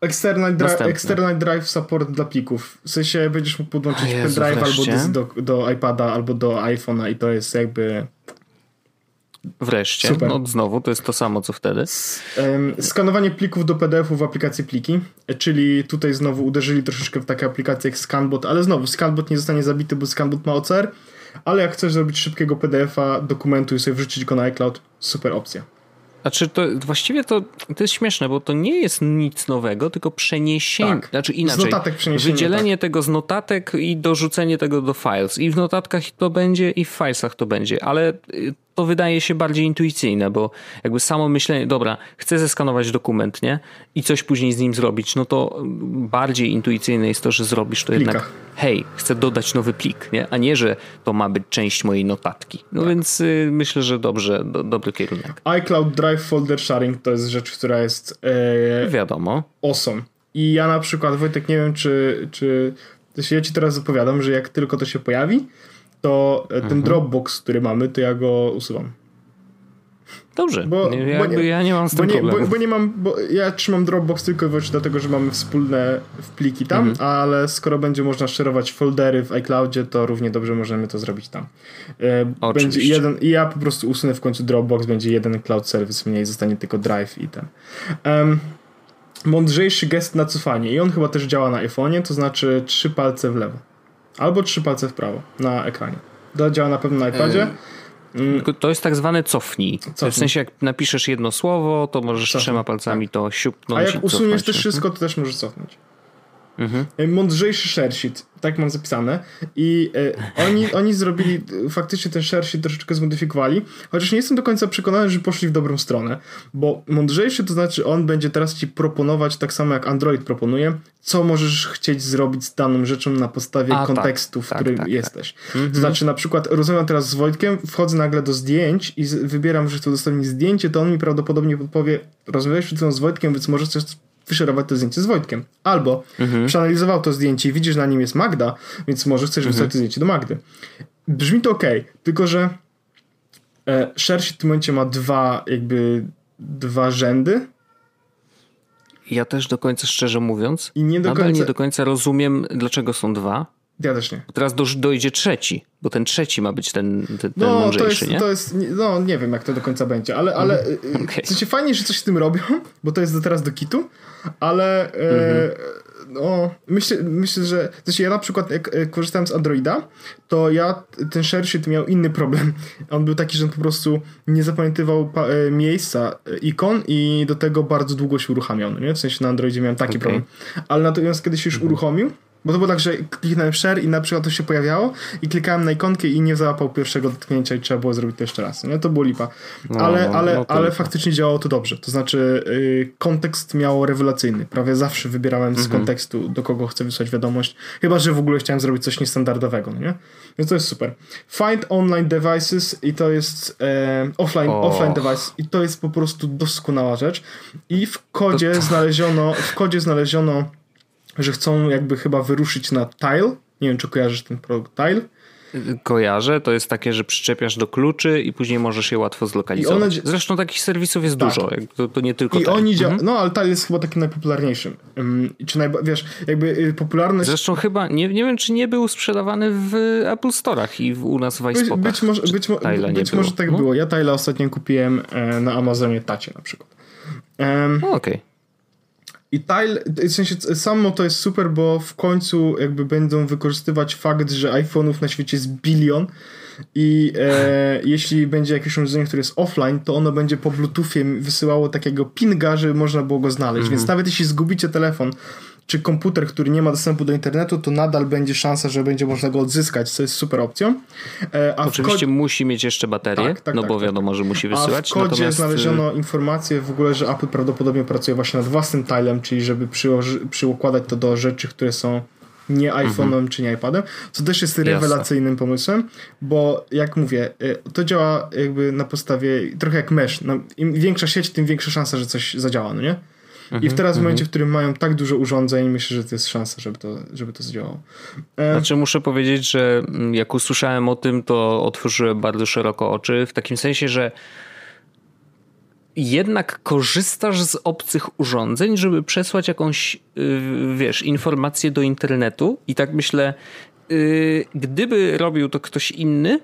External, dri external Drive Support dla plików. W sensie będziesz mógł podłączyć pendrive albo do, do, do iPada, albo do iPhone'a i to jest jakby Wreszcie, Super. no znowu, to jest to samo co wtedy. Skanowanie plików do PDF-u w aplikacji pliki, czyli tutaj znowu uderzyli troszeczkę w takie aplikacje jak Scanbot, ale znowu Scanbot nie zostanie zabity, bo Scanbot ma OCR, ale jak chcesz zrobić szybkiego PDF-a dokumentu i sobie wrzucić go na iCloud, super opcja. Znaczy, to właściwie to, to jest śmieszne, bo to nie jest nic nowego, tylko przeniesienie, tak. znaczy inaczej, z notatek przeniesienie, wydzielenie tak. tego z notatek i dorzucenie tego do files. I w notatkach to będzie, i w filesach to będzie, ale y, to wydaje się bardziej intuicyjne, bo jakby samo myślenie, dobra, chcę zeskanować dokument, nie? I coś później z nim zrobić, no to bardziej intuicyjne jest to, że zrobisz to Plikach. jednak, hej, chcę dodać nowy plik, nie? A nie, że to ma być część mojej notatki. No tak. więc y, myślę, że dobrze, do, dobry kierunek. iCloud Drive Folder Sharing to jest rzecz, która jest e, wiadomo. Awesome. I ja na przykład, Wojtek, nie wiem, czy, czy ja ci teraz zapowiadam, że jak tylko to się pojawi, to ten mhm. Dropbox, który mamy, to ja go usuwam. Dobrze, bo, ja, bo nie, ja nie mam z tym bo nie, problemu. Bo, bo, nie mam, bo ja trzymam Dropbox tylko i wyłącznie dlatego, że mamy wspólne pliki tam, mhm. ale skoro będzie można szerować foldery w iCloudzie, to równie dobrze możemy to zrobić tam. E, będzie jeden, I ja po prostu usunę w końcu Dropbox, będzie jeden cloud service mniej, zostanie tylko Drive i ten. Um, mądrzejszy gest na cofanie i on chyba też działa na iPhone'ie, to znaczy trzy palce w lewo. Albo trzy palce w prawo na ekranie. To działa na pewno na iPadzie. Mm. To jest tak zwane cofnij. cofnij. W sensie, jak napiszesz jedno słowo, to możesz cofnij. trzema palcami tak. to siupnąć. A jak usuniesz też wszystko, to też możesz cofnąć. Mhm. E, mądrzejszy sheet, tak mam zapisane. I e, oni, oni zrobili, faktycznie ten sheet troszeczkę zmodyfikowali, chociaż nie jestem do końca przekonany, że poszli w dobrą stronę, bo mądrzejszy to znaczy on będzie teraz ci proponować, tak samo jak Android proponuje, co możesz chcieć zrobić z daną rzeczą na podstawie A, kontekstu, tak, w którym tak, tak, jesteś. Tak. To znaczy na przykład rozmawiam teraz z Wojtkiem, wchodzę nagle do zdjęć i wybieram, że chcę udostępnić zdjęcie, to on mi prawdopodobnie podpowie, rozmawiałeś przed chwilą z Wojtkiem, więc możesz coś wyszerować to zdjęcie z Wojtkiem. Albo mhm. przeanalizował to zdjęcie i widzisz, na nim jest Magda, więc może chcesz mhm. wysłać to zdjęcie do Magdy. Brzmi to ok, tylko że e, szerszy w tym momencie ma dwa jakby dwa rzędy. Ja też do końca szczerze mówiąc, I nie do nadal końca... nie do końca rozumiem, dlaczego są dwa. Ja też nie. Teraz do, dojdzie trzeci, bo ten trzeci ma być ten, ten, ten no, mądrzejszy, to jest, nie? To jest, no nie wiem jak to do końca będzie, ale, ale mhm. okay. w sensie fajnie, że coś z tym robią, [laughs] bo to jest do teraz do kitu, ale e, mhm. no, myślę, myślę, że w sensie ja na przykład jak e, korzystałem z Androida, to ja ten ShareSheet miał inny problem. On był taki, że on po prostu nie zapamiętywał e, miejsca ikon i do tego bardzo długo się uruchamiał, no nie? W sensie na Androidzie miałem taki okay. problem. Ale natomiast kiedy się już mhm. uruchomił, Bo to było tak, że kliknąłem share i na przykład to się pojawiało i klikałem na ikonkę i nie załapał pierwszego dotknięcia i trzeba było zrobić to jeszcze raz. Nie? To było lipa. No, ale no, ale, no ale faktycznie działało to dobrze. To znaczy yy, kontekst miał rewelacyjny. Prawie zawsze wybierałem z Mhm. kontekstu, do kogo chcę wysłać wiadomość. Chyba, że w ogóle chciałem zrobić coś niestandardowego, no nie? Więc to jest super. Find online devices i to jest e, offline, Och. offline device i to jest po prostu doskonała rzecz. I w kodzie znaleziono, w kodzie znaleziono, że chcą jakby chyba wyruszyć na Tile. Nie wiem, czy kojarzysz ten produkt Tile. Kojarzę, to jest takie, że przyczepiasz do kluczy i później możesz je łatwo zlokalizować. One- Zresztą takich serwisów jest Tak. dużo, to, to nie tylko I oni działają, no ale Tile jest chyba takim najpopularniejszym. Ym, Czy najba, wiesz, jakby y, popularność Zresztą chyba, nie, nie wiem czy nie był sprzedawany w Apple Store'ach i w, u nas w iSpotach. być, może, być, mo- być może tak No. było. Ja Tyla ostatnio kupiłem e, na Amazonie Tacie na przykład. Em, No, Okej. I Tile, w sensie samo to jest super, bo w końcu jakby będą wykorzystywać fakt, że iPhone'ów na świecie jest bilion i e, [laughs] jeśli będzie jakieś urządzenie, które jest offline, to ono będzie po Bluetoothie wysyłało takiego pinga, żeby można było go znaleźć. Więc nawet jeśli zgubicie telefon czy komputer, który nie ma dostępu do internetu, to nadal będzie szansa, że będzie można go odzyskać, co jest super opcją. E, a Oczywiście musi mieć jeszcze baterię, Tak, tak, no tak, bo tak, wiadomo, że musi a wysyłać. w kodzie natomiast, y, znaleziono informację w ogóle, że Apple prawdopodobnie pracuje właśnie nad własnym tilem, czyli żeby przyłoży, przyukładać to do rzeczy, które są nie iPhone'em czy nie iPadem, co też jest rewelacyjnym pomysłem, bo jak mówię, y, to działa jakby na podstawie, trochę jak mesh. No, Im większa sieć, tym większa szansa, że coś zadziała, no nie? I w teraz w momencie, w którym mają tak dużo urządzeń, myślę, że to jest szansa, żeby to, żeby to zadziałało. E, Znaczy muszę powiedzieć, że mm, jak usłyszałem o tym, to otworzyłem bardzo szeroko oczy, w takim sensie, że jednak korzystasz z obcych urządzeń, żeby przesłać jakąś, yy, wiesz, informację do internetu i tak myślę, yy, gdyby robił to ktoś inny,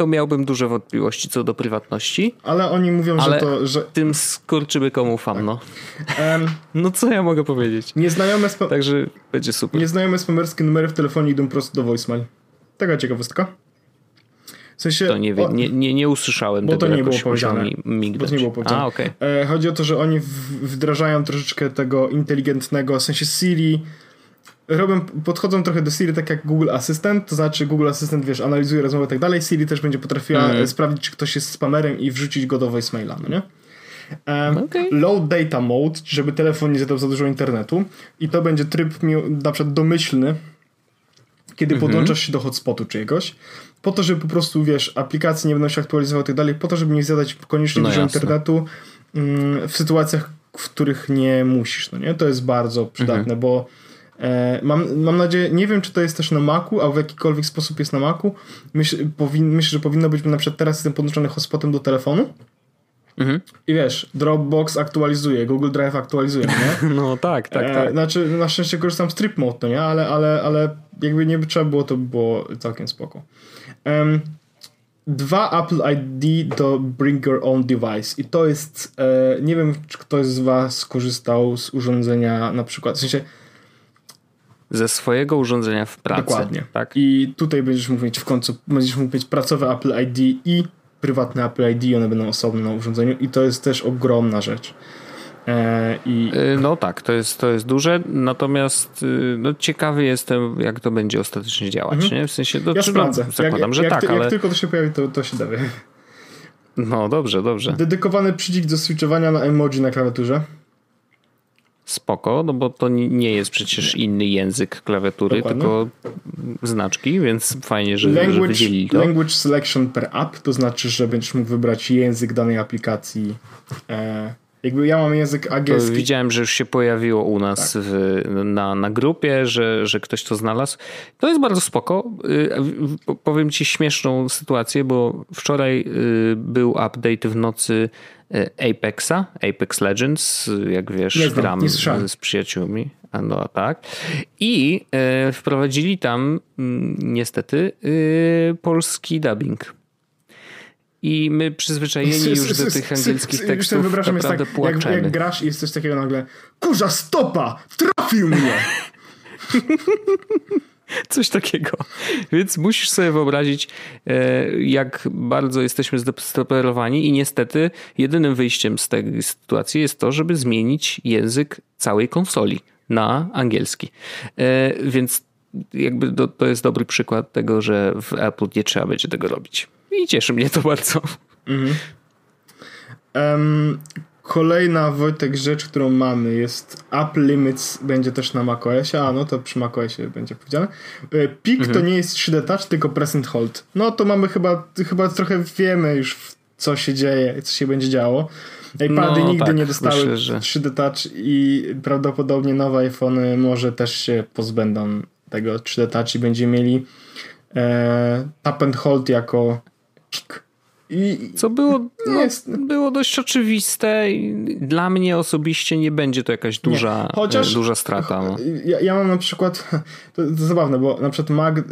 to miałbym duże wątpliwości co do prywatności. ale oni mówią, Ale że to, że tym skurczybykom ufam, no. em, [laughs] No co ja mogę powiedzieć? nieznajome spa- Także będzie super. Nieznajome spamerskie numery w telefonie idą prosto do voicemail. Taka ciekawostka. W sensie... To nie, wie, o- nie, nie, nie usłyszałem Bo tego, to nie było powiedziane. mi. Bo to nie było powiedziane. A, okej. E, chodzi o to, że oni w- wdrażają troszeczkę tego inteligentnego, w sensie Siri, robią, podchodzą trochę do Siri tak jak Google Assistant, to znaczy Google Assistant, wiesz, analizuje rozmowę i tak dalej, Siri też będzie potrafiła e, sprawdzić, czy ktoś jest spamerem i wrzucić go do voicemaila, no nie? Um, Okej. Low data mode, żeby telefon nie zjadał za dużo internetu i to będzie tryb mi, na przykład domyślny, kiedy Mhm. podłączasz się do hotspotu czyjegoś, po to, żeby po prostu, wiesz, aplikacje nie będą się aktualizowały i tak dalej, po to, żeby nie zjadać koniecznie No dużo jasne. internetu mm, w sytuacjach, w których nie musisz, no nie? To jest bardzo przydatne, Mhm. bo e, mam, mam nadzieję, nie wiem, czy to jest też na Macu, a w jakikolwiek sposób jest na Macu. Myśl, powin, myślę, że powinno być, na przykład teraz jestem podłączony hotspotem do telefonu Mhm. i wiesz, Dropbox aktualizuje, Google Drive aktualizuje, nie? [laughs] No tak, tak, E, tak. Znaczy, na szczęście korzystam z Trip Mode, no nie? Ale, ale, ale jakby nie trzeba było, to by było całkiem spoko. Em, dwa Apple ID do Bring Your Own Device. I to jest, e, nie wiem, czy ktoś z was korzystał z urządzenia na przykład, w sensie, Ze swojego urządzenia w pracy. dokładnie. Tak. I tutaj będziesz mógł mieć w końcu, będziesz mógł mieć pracowe Apple ID i prywatne Apple ID, one będą osobno na urządzeniu i to jest też ogromna rzecz. E, I Y, No tak, to jest, to jest duże, natomiast y, no, ciekawy jestem, jak to będzie ostatecznie działać. Nie? W sensie, Mhm. ja sprawdzę. No, zakładam, jak, że jak, tak, ty, ale jak tylko to się pojawi, to, to się dowie. no dobrze, dobrze. Dedykowany przycisk do switchowania na emoji na klawiaturze. Spoko, no bo to ni- nie jest przecież inny język klawiatury, Dokładnie. tylko znaczki, więc fajnie, że, że Language, wydzielili to. language selection per app, to znaczy, że będziesz mógł wybrać język danej aplikacji. E, jakby ja mam język To angielski. widziałem, że już się pojawiło u nas Tak. w, na, na grupie, że, że ktoś to znalazł. To jest bardzo spoko. Y, Powiem ci śmieszną sytuację, bo wczoraj y, był update w nocy Apexa, Apex Legends, jak wiesz, Nie znam, gram nie z przyjaciółmi. A no tak. I y, wprowadzili tam mm, niestety y, polski dubbing. I my przyzwyczajeni [laughs] już do tych angielskich Już tekstów sobie wyobrażam, jest tak, jak, jak grasz i jest coś takiego nagle Kurza stopa! Trafił mnie! [laughs] [laughs] Coś takiego. Więc musisz sobie wyobrazić, e, jak bardzo jesteśmy zdesperowani i niestety jedynym wyjściem z tej sytuacji jest to, żeby zmienić język całej konsoli. na angielski. E, więc jakby to, to jest dobry przykład tego, że w Apple nie trzeba będzie tego robić. I cieszy mnie to bardzo. Mhm. Um, kolejna Wojtek rzecz, którą mamy jest App Limits będzie też na macOSie, a no to przy macOSie będzie powiedziane. E, Peak mhm. to nie jest 3D Touch, tylko Press and Hold. No to mamy chyba, chyba trochę wiemy już co się dzieje, co się będzie działo. iPady no, nigdy tak, nie dostały myślę, że... 3D Touch i prawdopodobnie nowe iPhony może też się pozbędą tego 3D Touch i będziemy mieli e, Tap and Hold jako I, Co było, no, było dość oczywiste i dla mnie osobiście nie będzie to jakaś duża, e, Chociaż, duża strata. No. Ja, ja mam na przykład, [laughs] to, to zabawne, bo na przykład Mag,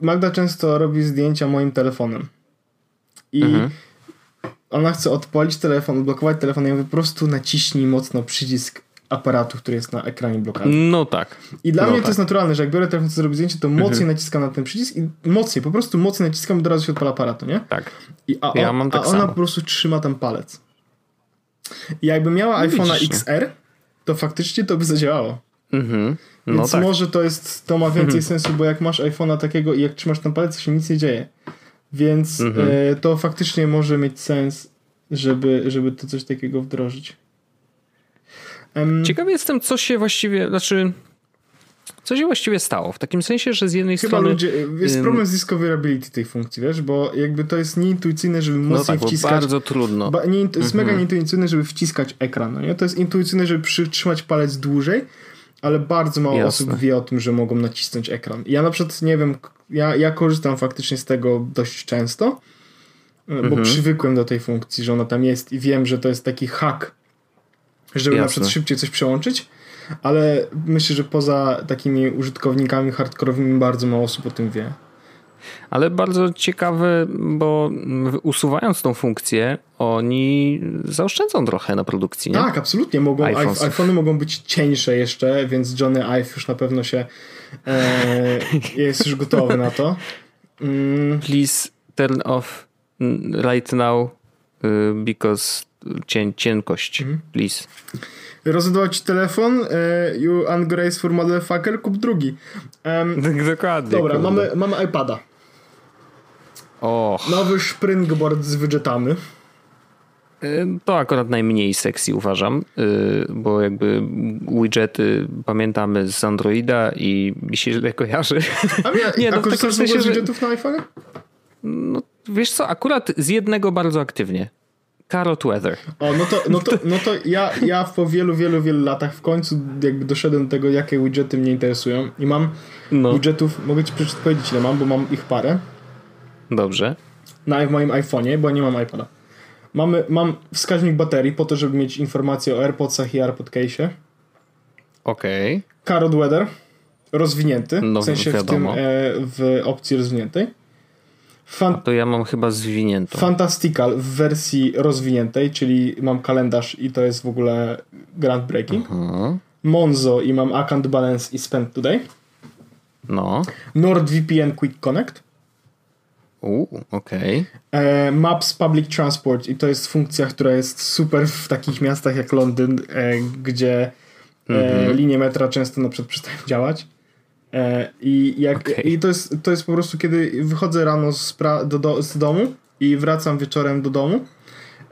Magda często robi zdjęcia moim telefonem. I mhm. ona chce odpalić telefon, odblokować telefon i ja mówię, po prostu naciśnij mocno przycisk aparatu, który jest na ekranie blokady. No tak. I dla no mnie tak. to jest naturalne, że jak biorę telefon, chcę zrobić zdjęcie, to mocniej mhm. naciskam na ten przycisk i mocniej, po prostu mocniej naciskam od razu się odpala aparatu, nie? Tak. I, a, ja mam tak a ona samo. po prostu trzyma ten palec. I jakby miała no iPhone'a XR, to faktycznie to by zadziałało. Mhm. No Więc tak. może to jest, to ma więcej mhm. sensu, bo jak masz iPhone'a takiego i jak trzymasz ten palec, to się nic nie dzieje. Więc mhm. e, to faktycznie może mieć sens, żeby, żeby to coś takiego wdrożyć. Um, Ciekawy jestem, co się właściwie, znaczy, co się właściwie stało. W takim sensie, że z jednej Chyba strony. Ludzie, jest problem z discoverability tej funkcji, wiesz, bo jakby to jest nieintuicyjne, żeby no mocniej no tak, wciskać. Bardzo trudno. Ba, nie, to jest mega mhm. nieintuicyjne, żeby wciskać ekran. No nie? To jest intuicyjne, żeby przytrzymać palec dłużej, ale bardzo mało Jasne. osób wie o tym, że mogą nacisnąć ekran. Ja na przykład nie wiem, ja, ja korzystam faktycznie z tego dość często, bo mhm. przywykłem do tej funkcji, że ona tam jest i wiem, że to jest taki hack żeby Jasne. na przykład szybciej coś przełączyć, ale myślę, że poza takimi użytkownikami hardkorowymi bardzo mało osób o tym wie. Ale bardzo ciekawe, bo usuwając tą funkcję, oni zaoszczędzą trochę na produkcji, nie? Tak, absolutnie. Mogą, iPhony mogą być cieńsze jeszcze, więc Johnny Ive już na pewno się e, jest już gotowy na to. Mm. Please turn off right now y, because cień, cienkość, mhm. please. Rozładować telefon, e, you ungraceful motherfucker, kup drugi. Um, [laughs] Dokładnie. Dobra, mamy, mamy iPada. Och. Nowy springboard z widgetami. E, to akurat najmniej sexy uważam, e, bo jakby widgety pamiętamy z Androida i mi się źle kojarzy. A, ja, [laughs] nie, no, a korzystasz sensie, z widgetów na iPhone? No, wiesz co, akurat z jednego bardzo aktywnie. Carrot Weather. O, no to, no to, no to ja, ja po wielu, wielu, wielu latach w końcu jakby doszedłem do tego, jakie widgety mnie interesują i mam no. widgetów, mogę ci powiedzieć ile mam, bo mam ich parę. Dobrze. Na moim iPhone'ie, bo nie mam iPada. Mamy, mam wskaźnik baterii po to, żeby mieć informacje o AirPodsach i AirPod case'ie. Okej. Okay. Carrot Weather rozwinięty, no, w sensie wiadomo. w tym e, w opcji rozwiniętej. Fan- to ja mam chyba zwiniętą. Fantastical w wersji rozwiniętej, czyli mam kalendarz i to jest w ogóle groundbreaking. Uh-huh. Monzo i mam Account Balance i Spend Today. No. NordVPN Quick Connect. okej. Okay. E, Maps Public Transport i to jest funkcja, która jest super w takich miastach jak Londyn, e, gdzie e, mm-hmm. linie metra często na przykład przestają działać. E, I, jak, okay. i to, jest, to jest po prostu, kiedy wychodzę rano z, do, do, z domu i wracam wieczorem do domu.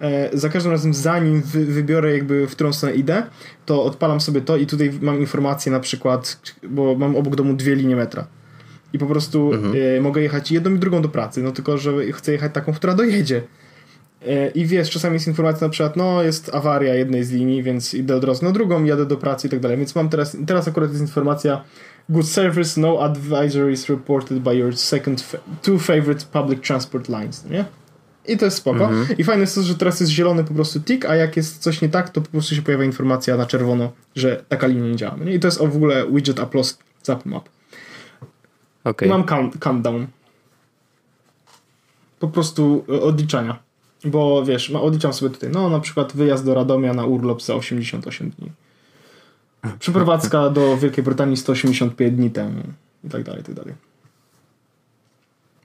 E, za każdym razem, zanim wy, wybiorę, jakby w którą stronę idę, to odpalam sobie to i tutaj mam informację na przykład, bo mam obok domu dwie linie metra. I po prostu mhm. e, mogę jechać jedną i drugą do pracy, no tylko, że chcę jechać taką, która dojedzie. I wiesz, czasami jest informacja na przykład, no jest awaria jednej z linii, więc idę od razu na drugą, jadę do pracy i tak dalej. Więc mam teraz, teraz akurat jest informacja, Good service, no advisories reported by your second, fa two favorite public transport lines, nie? I to jest spoko. Mhm. I fajne jest to, że teraz jest zielony po prostu tick, a jak jest coś nie tak, to po prostu się pojawia informacja na czerwono, że taka linia nie działa. Nie? I to jest w ogóle widget Apple's Zap Map. Okay. Mam count, countdown. Po prostu e, odliczania. Bo wiesz, odliczam sobie tutaj, no na przykład wyjazd do Radomia na urlop za 88 dni. Przeprowadzka do Wielkiej Brytanii 185 dni temu i tak dalej, i tak dalej.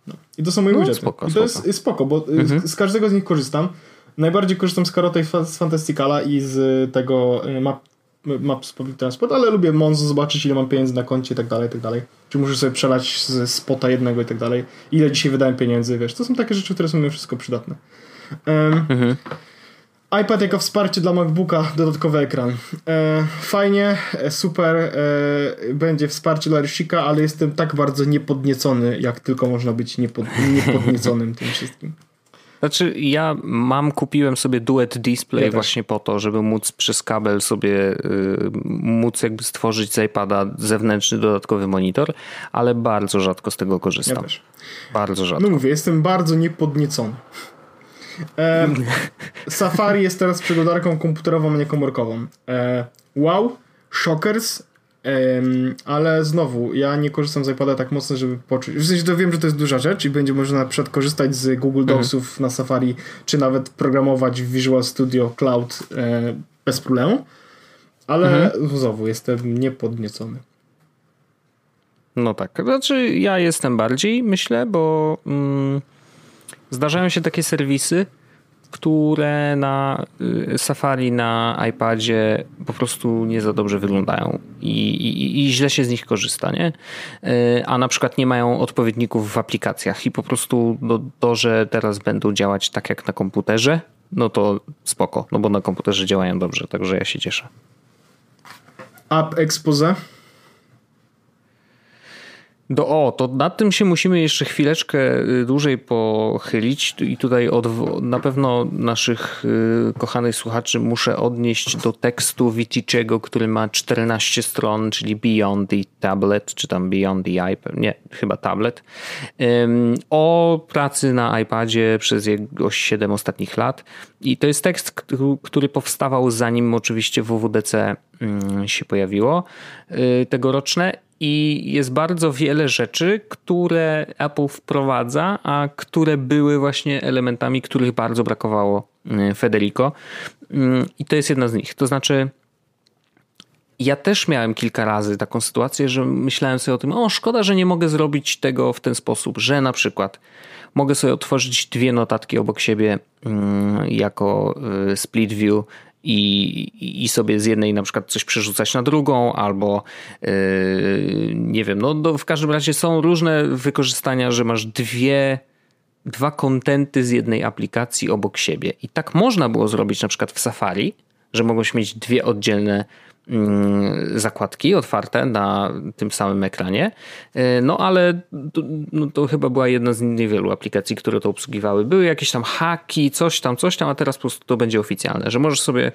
No. I to są moje no, widgety. Spoko, I to jest, jest spoko, bo mhm. z, z, każdego z nich korzystam. Najbardziej korzystam z Karota i z Fantasticala i z tego y, map, Maps Public Transport, ale lubię Monzo zobaczyć, ile mam pieniędzy na koncie i tak dalej, i tak dalej. Czy muszę sobie przelać ze spota jednego i tak dalej. Ile dzisiaj wydałem pieniędzy, wiesz. To są takie rzeczy, które są mi wszystko przydatne. Um, mhm. iPad jako wsparcie dla MacBooka, dodatkowy ekran. E, fajnie, e, super, e, będzie wsparcie dla Rysika, ale jestem tak bardzo niepodniecony, jak tylko można być niepod, [laughs] niepodnieconym tym wszystkim. Znaczy, ja mam, kupiłem sobie duet display ja właśnie po to, żeby móc przez kabel sobie y, móc jakby stworzyć z iPada zewnętrzny dodatkowy monitor, ale bardzo rzadko z tego korzystam. Ja. Bardzo rzadko. No mówię, jestem bardzo niepodniecony. E, Safari jest teraz przeglądarką komputerową, a nie komórkową. E, wow, Shockers, ale znowu, ja nie korzystam z iPada tak mocno, żeby poczuć. W sensie to wiem, że to jest duża rzecz i będzie można na przykład korzystać z Google mhm. Docsów mhm. na Safari, czy nawet programować w Visual Studio Cloud e, bez problemu. Ale mhm. znowu, jestem niepodniecony. No tak. Znaczy, ja jestem bardziej, myślę, bo mm, zdarzają się takie serwisy, które na y, Safari, na iPadzie po prostu nie za dobrze wyglądają i, i, i, źle się z nich korzysta, nie? Y, a na przykład nie mają odpowiedników w aplikacjach i po prostu no, to, że teraz będą działać tak jak na komputerze, no to spoko, no bo na komputerze działają dobrze, także ja się cieszę. App Expose do, o, to nad tym się musimy jeszcze chwileczkę y, dłużej pochylić i tutaj od, na pewno naszych y, kochanych słuchaczy muszę odnieść do tekstu Viticzego, który ma 14 stron, czyli Beyond the Tablet, czy tam Beyond the iPad, nie, chyba tablet, o pracy na iPadzie przez jego 7 ostatnich lat. I to jest tekst, który powstawał zanim oczywiście WWDC mm, się pojawiło y, tegoroczne i jest bardzo wiele rzeczy, które Apple wprowadza, a które były właśnie elementami, których bardzo brakowało y, Federico. Mm, I to jest jedna z nich. To znaczy, ja też miałem kilka razy taką sytuację, że myślałem sobie o tym, o szkoda, że nie mogę zrobić tego w ten sposób, że na przykład mogę sobie otworzyć dwie notatki obok siebie mm, jako y, split view i, i sobie z jednej na przykład coś przerzucać na drugą, albo yy, nie wiem, no, no w każdym razie są różne wykorzystania, że masz dwie dwa kontenty z jednej aplikacji obok siebie. I tak można było zrobić na przykład w Safari, że mogłeś mieć dwie oddzielne zakładki otwarte na tym samym ekranie. E, no ale to, no, to chyba była jedna z niewielu aplikacji, które to obsługiwały. Były jakieś tam haki, coś tam, coś tam, a teraz po prostu to będzie oficjalne, że możesz sobie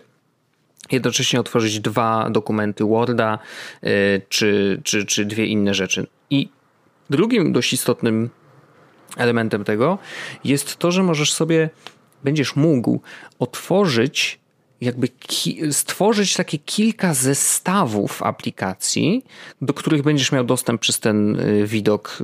jednocześnie otworzyć dwa dokumenty Worda e, czy, czy, czy dwie inne rzeczy. I drugim dość istotnym elementem tego jest to, że możesz sobie, będziesz mógł otworzyć jakby stworzyć takie kilka zestawów aplikacji, do których będziesz miał dostęp przez ten y, widok,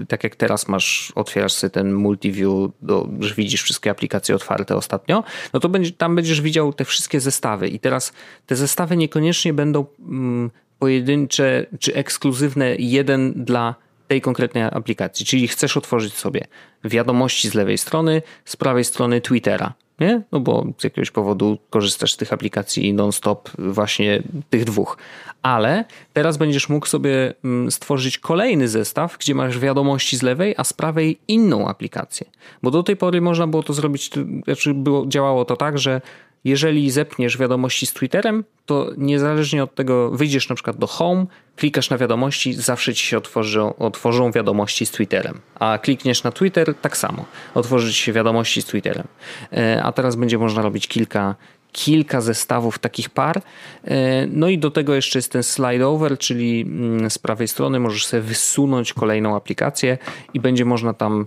y, tak jak teraz masz, otwierasz sobie ten multiview, do, że widzisz wszystkie aplikacje otwarte ostatnio, no to będzie, tam będziesz widział te wszystkie zestawy. I teraz te zestawy niekoniecznie będą mm, pojedyncze czy ekskluzywne jeden dla tej konkretnej aplikacji, czyli chcesz otworzyć sobie wiadomości z lewej strony, z prawej strony Twittera, nie? No bo z jakiegoś powodu korzystasz z tych aplikacji non-stop, właśnie tych dwóch. Ale teraz będziesz mógł sobie mm, stworzyć kolejny zestaw, gdzie masz wiadomości z lewej, a z prawej inną aplikację. Bo do tej pory można było to zrobić, znaczy było, działało to tak, że jeżeli zepniesz wiadomości z Twitterem, to niezależnie od tego wyjdziesz na przykład do Home, klikasz na wiadomości, zawsze ci się otworzą, otworzą wiadomości z Twitterem. A klikniesz na Twitter, tak samo. Otworzy ci się wiadomości z Twitterem. E, a teraz będzie można robić kilka, kilka zestawów takich par. E, no i do tego jeszcze jest ten slide over, czyli mm, z prawej strony możesz sobie wysunąć kolejną aplikację i będzie można tam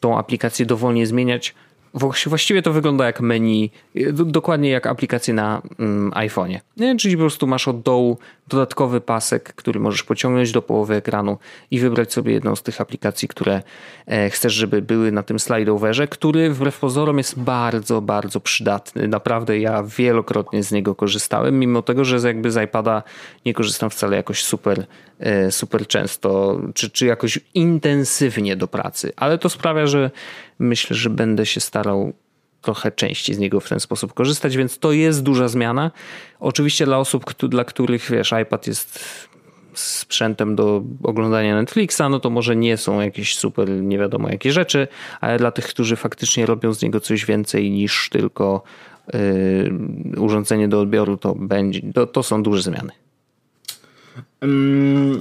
tą aplikację dowolnie zmieniać Właściwie to wygląda jak menu, dokładnie jak aplikacje na mm, iPhone'ie. Czyli po prostu masz od dołu dodatkowy pasek, który możesz pociągnąć do połowy ekranu i wybrać sobie jedną z tych aplikacji, które e, chcesz, żeby były na tym slideoverze, który wbrew pozorom jest bardzo, bardzo przydatny. Naprawdę ja wielokrotnie z niego korzystałem, mimo tego, że jakby z iPada nie korzystam wcale jakoś super, e, super często, czy, czy jakoś intensywnie do pracy, ale to sprawia, że myślę, że będę się starał trochę częściej z niego w ten sposób korzystać, więc to jest duża zmiana. Oczywiście dla osób, dla których wiesz, iPad jest sprzętem do oglądania Netflixa, no to może nie są jakieś super nie wiadomo jakie rzeczy, ale dla tych, którzy faktycznie robią z niego coś więcej niż tylko yy, urządzenie do odbioru, to, będzie, to, to są duże zmiany. Um,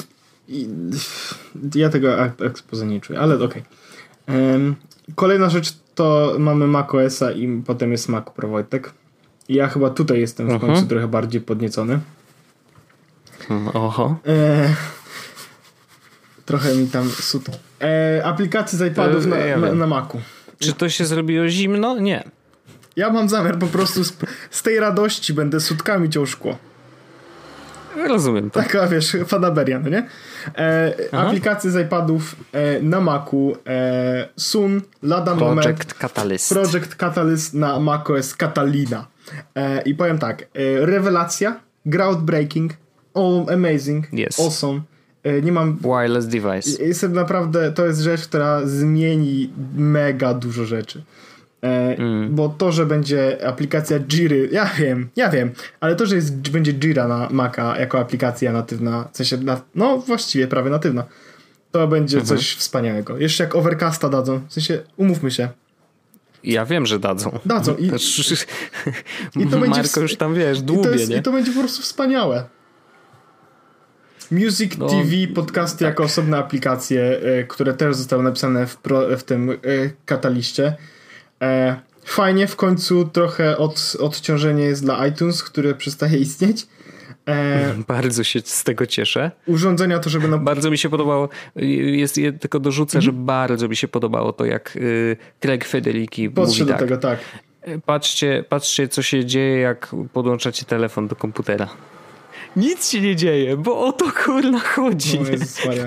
ja tego ekspozy nie czuję, ale okej. Okay. Um, kolejna rzecz to mamy macOSa i potem jest Mac Pro Wojtek. Ja chyba tutaj jestem w końcu mhm. trochę bardziej podniecony. Oho. E, trochę mi tam sut. E, aplikacje z iPadów na, ja na, na Macu. Czy to się zrobiło zimno? Nie. Ja mam zamiar po prostu z, z tej radości będę sutkami ciął szkło. Rozumiem. To. Taka, wiesz, fanaberia, no nie? E, aplikacje z iPadów e, na Macu e, Sun, lada Project moment. Project Catalyst. Project Catalyst na macOS Catalina. E, I powiem tak, e, rewelacja, groundbreaking, all amazing, yes. awesome. E, nie mam. Wireless device. Jestem naprawdę. To jest rzecz, która zmieni mega dużo rzeczy. E, mm. Bo to, że będzie aplikacja Jiry, ja wiem, ja wiem, ale to, że jest, będzie Jira na Maca jako aplikacja natywna, w sensie, na, no właściwie prawie natywna, to będzie -hmm. coś wspaniałego. Jeszcze jak Overcasta dadzą, w sensie, umówmy się. Ja wiem, że dadzą. Dadzą. I, I to będzie. Marko już tam wiesz, dłubie, i to, jest, nie? I to będzie po prostu wspaniałe. Music no. TV, podcasty tak. jako osobne aplikacje, e, które też zostały napisane w, pro, w tym e, kataliście. E, fajnie, w końcu trochę od, odciążenie jest dla iTunes, które przestaje istnieć. [laughs] Bardzo się z tego cieszę. Urządzenia to, żeby... Na... Bardzo mi się podobało, jest, tylko dorzucę, mhm. że bardzo mi się podobało to, jak y, Craig Federiki Podszedł mówi tak. do tego, tak. Patrzcie, patrzcie, co się dzieje, jak podłączacie telefon do komputera nic się nie dzieje, bo o to kurna chodzi.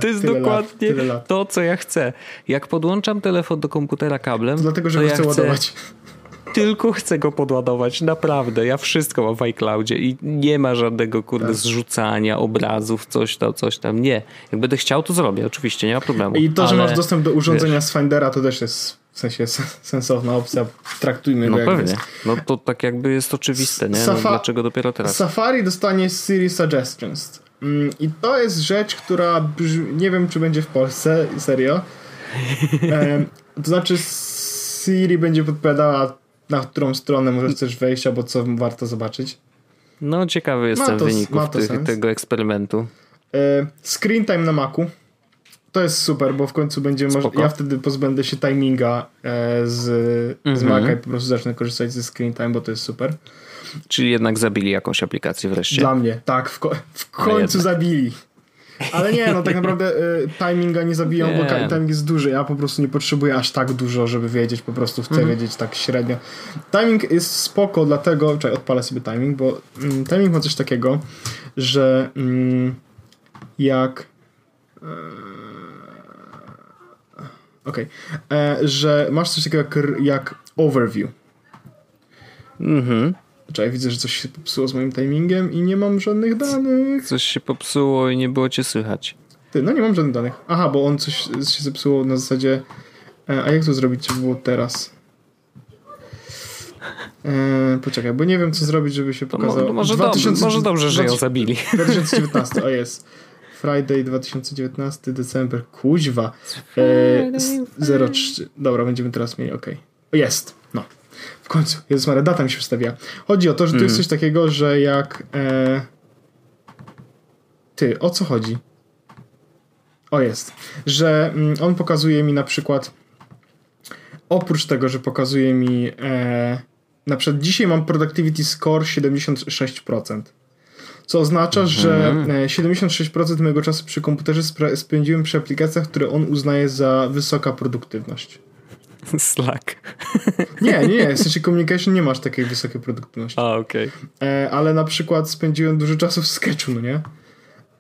to jest dokładnie lat, to, co ja chcę. Jak podłączam telefon do komputera kablem, to dlatego, że to ja chcę ładować. Tylko chcę go podładować, naprawdę. Ja wszystko mam w iCloudzie i nie ma żadnego kurde tak. zrzucania obrazów, coś tam, coś tam. Nie. Jak będę chciał, to zrobię, oczywiście, nie ma problemu. I to, że masz dostęp do urządzenia wiesz, z Findera, to też jest w sensie sensowna opcja. Traktujmy no go pewnie. Jest. No to tak jakby jest oczywiste, nie? No, dlaczego dopiero teraz? Safari dostanie Siri Suggestions. Mm, I to jest rzecz, która brzmi, nie wiem, czy będzie w Polsce, serio. [laughs] to znaczy Siri będzie podpowiadała, na którą stronę możesz też wejść, albo co warto zobaczyć. No ciekawy jestem wyników tych, tego eksperymentu. screen time na Macu to jest super, bo w końcu będzie można. Ja wtedy pozbędę się timinga e, z, mm -hmm. z mhm. Maca i po prostu zacznę korzystać ze screen time, bo to jest super. Czyli jednak zabili jakąś aplikację wreszcie. Dla mnie, tak, w, ko w końcu zabili. Ale nie, no tak naprawdę y, timinga nie zabiją, nie. bo timing jest duży. Ja po prostu nie potrzebuję aż tak dużo, żeby wiedzieć, po prostu chcę mm wiedzieć tak średnio. Timing jest spoko, dlatego, czekaj, odpalę sobie timing, bo mm, timing ma coś takiego, że mm, jak. Y, Okej. Okay. E, że masz coś takiego jak, jak overview. Mhm. Czekaj, widzę, że coś się popsuło z moim timingiem i nie mam żadnych danych. Coś się popsuło i nie było cię słychać. Ty, no nie mam żadnych danych. Aha, bo on coś się zepsuło na zasadzie... E, a jak to zrobić, żeby było teraz? E, poczekaj, bo nie wiem, co zrobić, żeby się pokazało. No, może, 2000... dobrze, może dobrze, że ją zabili. 2019, o jest. Friday 2019, december, kuźwa. E, 03. Dobra, będziemy teraz mieli, ok. Jest, no. W końcu, Jezus Maria, data mi się wstawia. Chodzi o to, że tu mm. jest coś takiego, że jak... E... Ty, o co chodzi? O, jest. Że mm, on pokazuje mi na przykład oprócz tego, że pokazuje mi e... na przykład dzisiaj mam productivity score 76% co oznacza, mhm. że 76% e, mojego czasu przy komputerze spędziłem przy aplikacjach, które on uznaje za wysoka produktywność. [laughs] Slack. Nie, nie, nie. W sensie communication nie masz takiej wysokiej produktywności. A, okej. Okay. E, ale na przykład spędziłem dużo czasu w sketchu, no nie?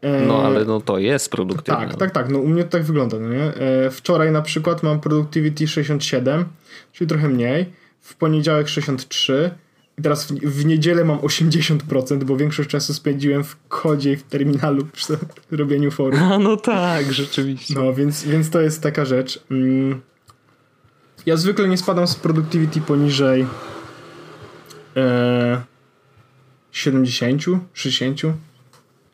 E, no, ale no to jest produktywne. Tak, tak, tak. No u mnie to tak wygląda, no nie? Wczoraj na przykład mam productivity 67, czyli trochę mniej. W poniedziałek 63, i teraz w, w, niedzielę mam 80%, bo większość czasu spędziłem w kodzie i w terminalu przy robieniu forum. A no tak, rzeczywiście. No, więc, więc to jest taka rzecz. Mm. Ja zwykle nie spadam z productivity poniżej e, 70, 60.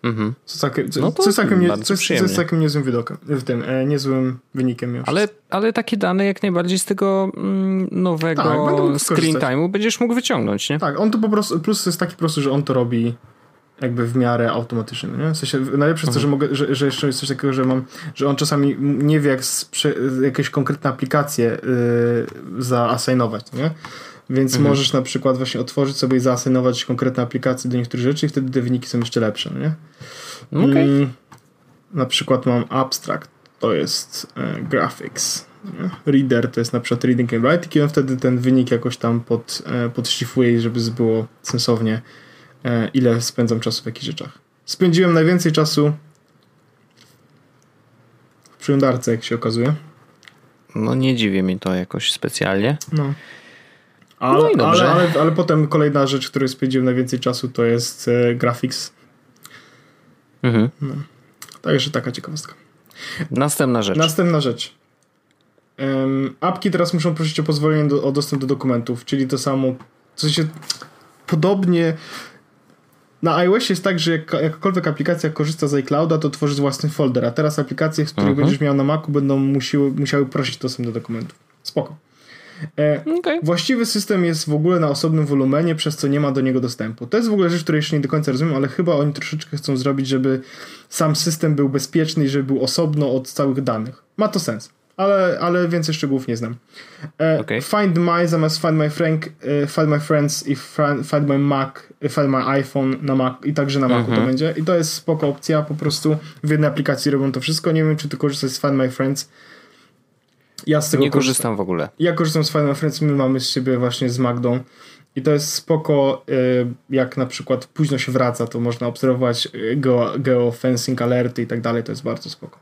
Mhm. Co, całkiem, co, No co, całkiem nie, co, jest- co całkiem niezłym widokiem, w tym, e, niezłym wynikiem już. Ale, ale takie dane jak najbardziej z tego mm, nowego Tak, screen time'u będziesz mógł wyciągnąć, nie? Tak, on to po prostu, plus jest taki prosty, że on to robi jakby w miarę automatycznie, nie? W sensie, najlepsze jest to, że mogę, że, że jeszcze jest coś takiego, że mam, że on czasami nie wie jak sprze- jakieś konkretne aplikacje yy, nie? Więc możesz na przykład właśnie otworzyć sobie i zaasynować konkretne aplikacje do niektórych rzeczy i wtedy te wyniki są jeszcze lepsze, nie? Okej. Mm, na przykład mam abstract, to jest e, graphics. Nie? Reader to jest na przykład reading and writing i on wtedy ten wynik jakoś tam pod, e, podszlifuje, żeby było sensownie e, ile spędzam czasu w jakichś rzeczach. Spędziłem najwięcej czasu w przeglądarce, jak się okazuje. No nie dziwi mnie to jakoś specjalnie. No. Ale, No i dobrze. ale, ale, ale potem kolejna rzecz, w której spędziłem najwięcej czasu, to jest e, graphics. Mhm. Także taka ciekawostka. Następna rzecz. Następna rzecz. Um, apki teraz muszą prosić o pozwolenie do, o dostęp do dokumentów, czyli to samo. W sensie podobnie. Na iOSie jest tak, że jak, jakakolwiek aplikacja korzysta z iClouda, to tworzy własny folder, a teraz aplikacje, z których Mhm. będziesz miał na Macu, będą musiły, musiały prosić o dostęp do dokumentów. Spoko. E, Okej. Właściwy system jest w ogóle na osobnym wolumenie, przez co nie ma do niego dostępu. To jest w ogóle rzecz, której jeszcze nie do końca rozumiem, ale chyba oni troszeczkę chcą zrobić, żeby sam system był bezpieczny i żeby był osobno od całych danych. Ma to sens, ale, ale więcej szczegółów nie znam. E, Okej. Find My zamiast Find My, friend, e, find my Friends i Find My Mac, Find My iPhone na Mac i także na Macu to Mhm. będzie. I to jest spoko opcja, po prostu w jednej aplikacji robią to wszystko. Nie wiem, czy ty korzystasz z Find My Friends. Ja z tego Nie korzystam. w ogóle. Ja korzystam z Final Friends, my mamy z siebie właśnie z Magdą i to jest spoko, y, jak na przykład późno się wraca, to można obserwować y, geo, geofencing, alerty i tak dalej, to jest bardzo spoko.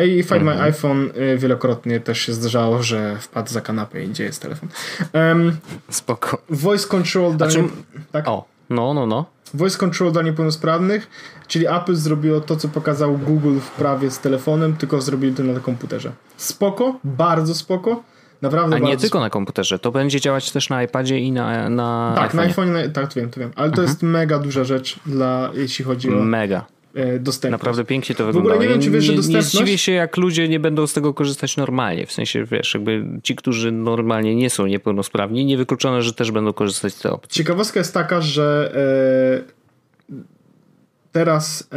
Y, I Find My iPhone y, wielokrotnie też się zdarzało, że wpadł za kanapę i gdzie jest telefon. Um, Spoko. voice control czym- tak? O, no, no, no. voice control dla niepełnosprawnych, czyli Apple zrobiło to, co pokazał Google w prawie z telefonem, tylko zrobili to na komputerze. Spoko, bardzo spoko. Naprawdę A nie tylko na komputerze. To będzie działać też na iPadzie i na, na Tak, na iPhone, na, tak, to wiem, to wiem. Ale to jest mega duża rzecz, dla, jeśli chodzi o Mega. E, dostępność. Naprawdę pięknie to ogóle wygląda. nie wiem, czy wiesz, że nie, nie dostępność- zdziwię się, jak ludzie nie będą z tego korzystać normalnie. W sensie, wiesz, jakby ci, którzy normalnie nie są niepełnosprawni, niewykluczone, że też będą korzystać z tej opcji. Ciekawostka jest taka, że e, teraz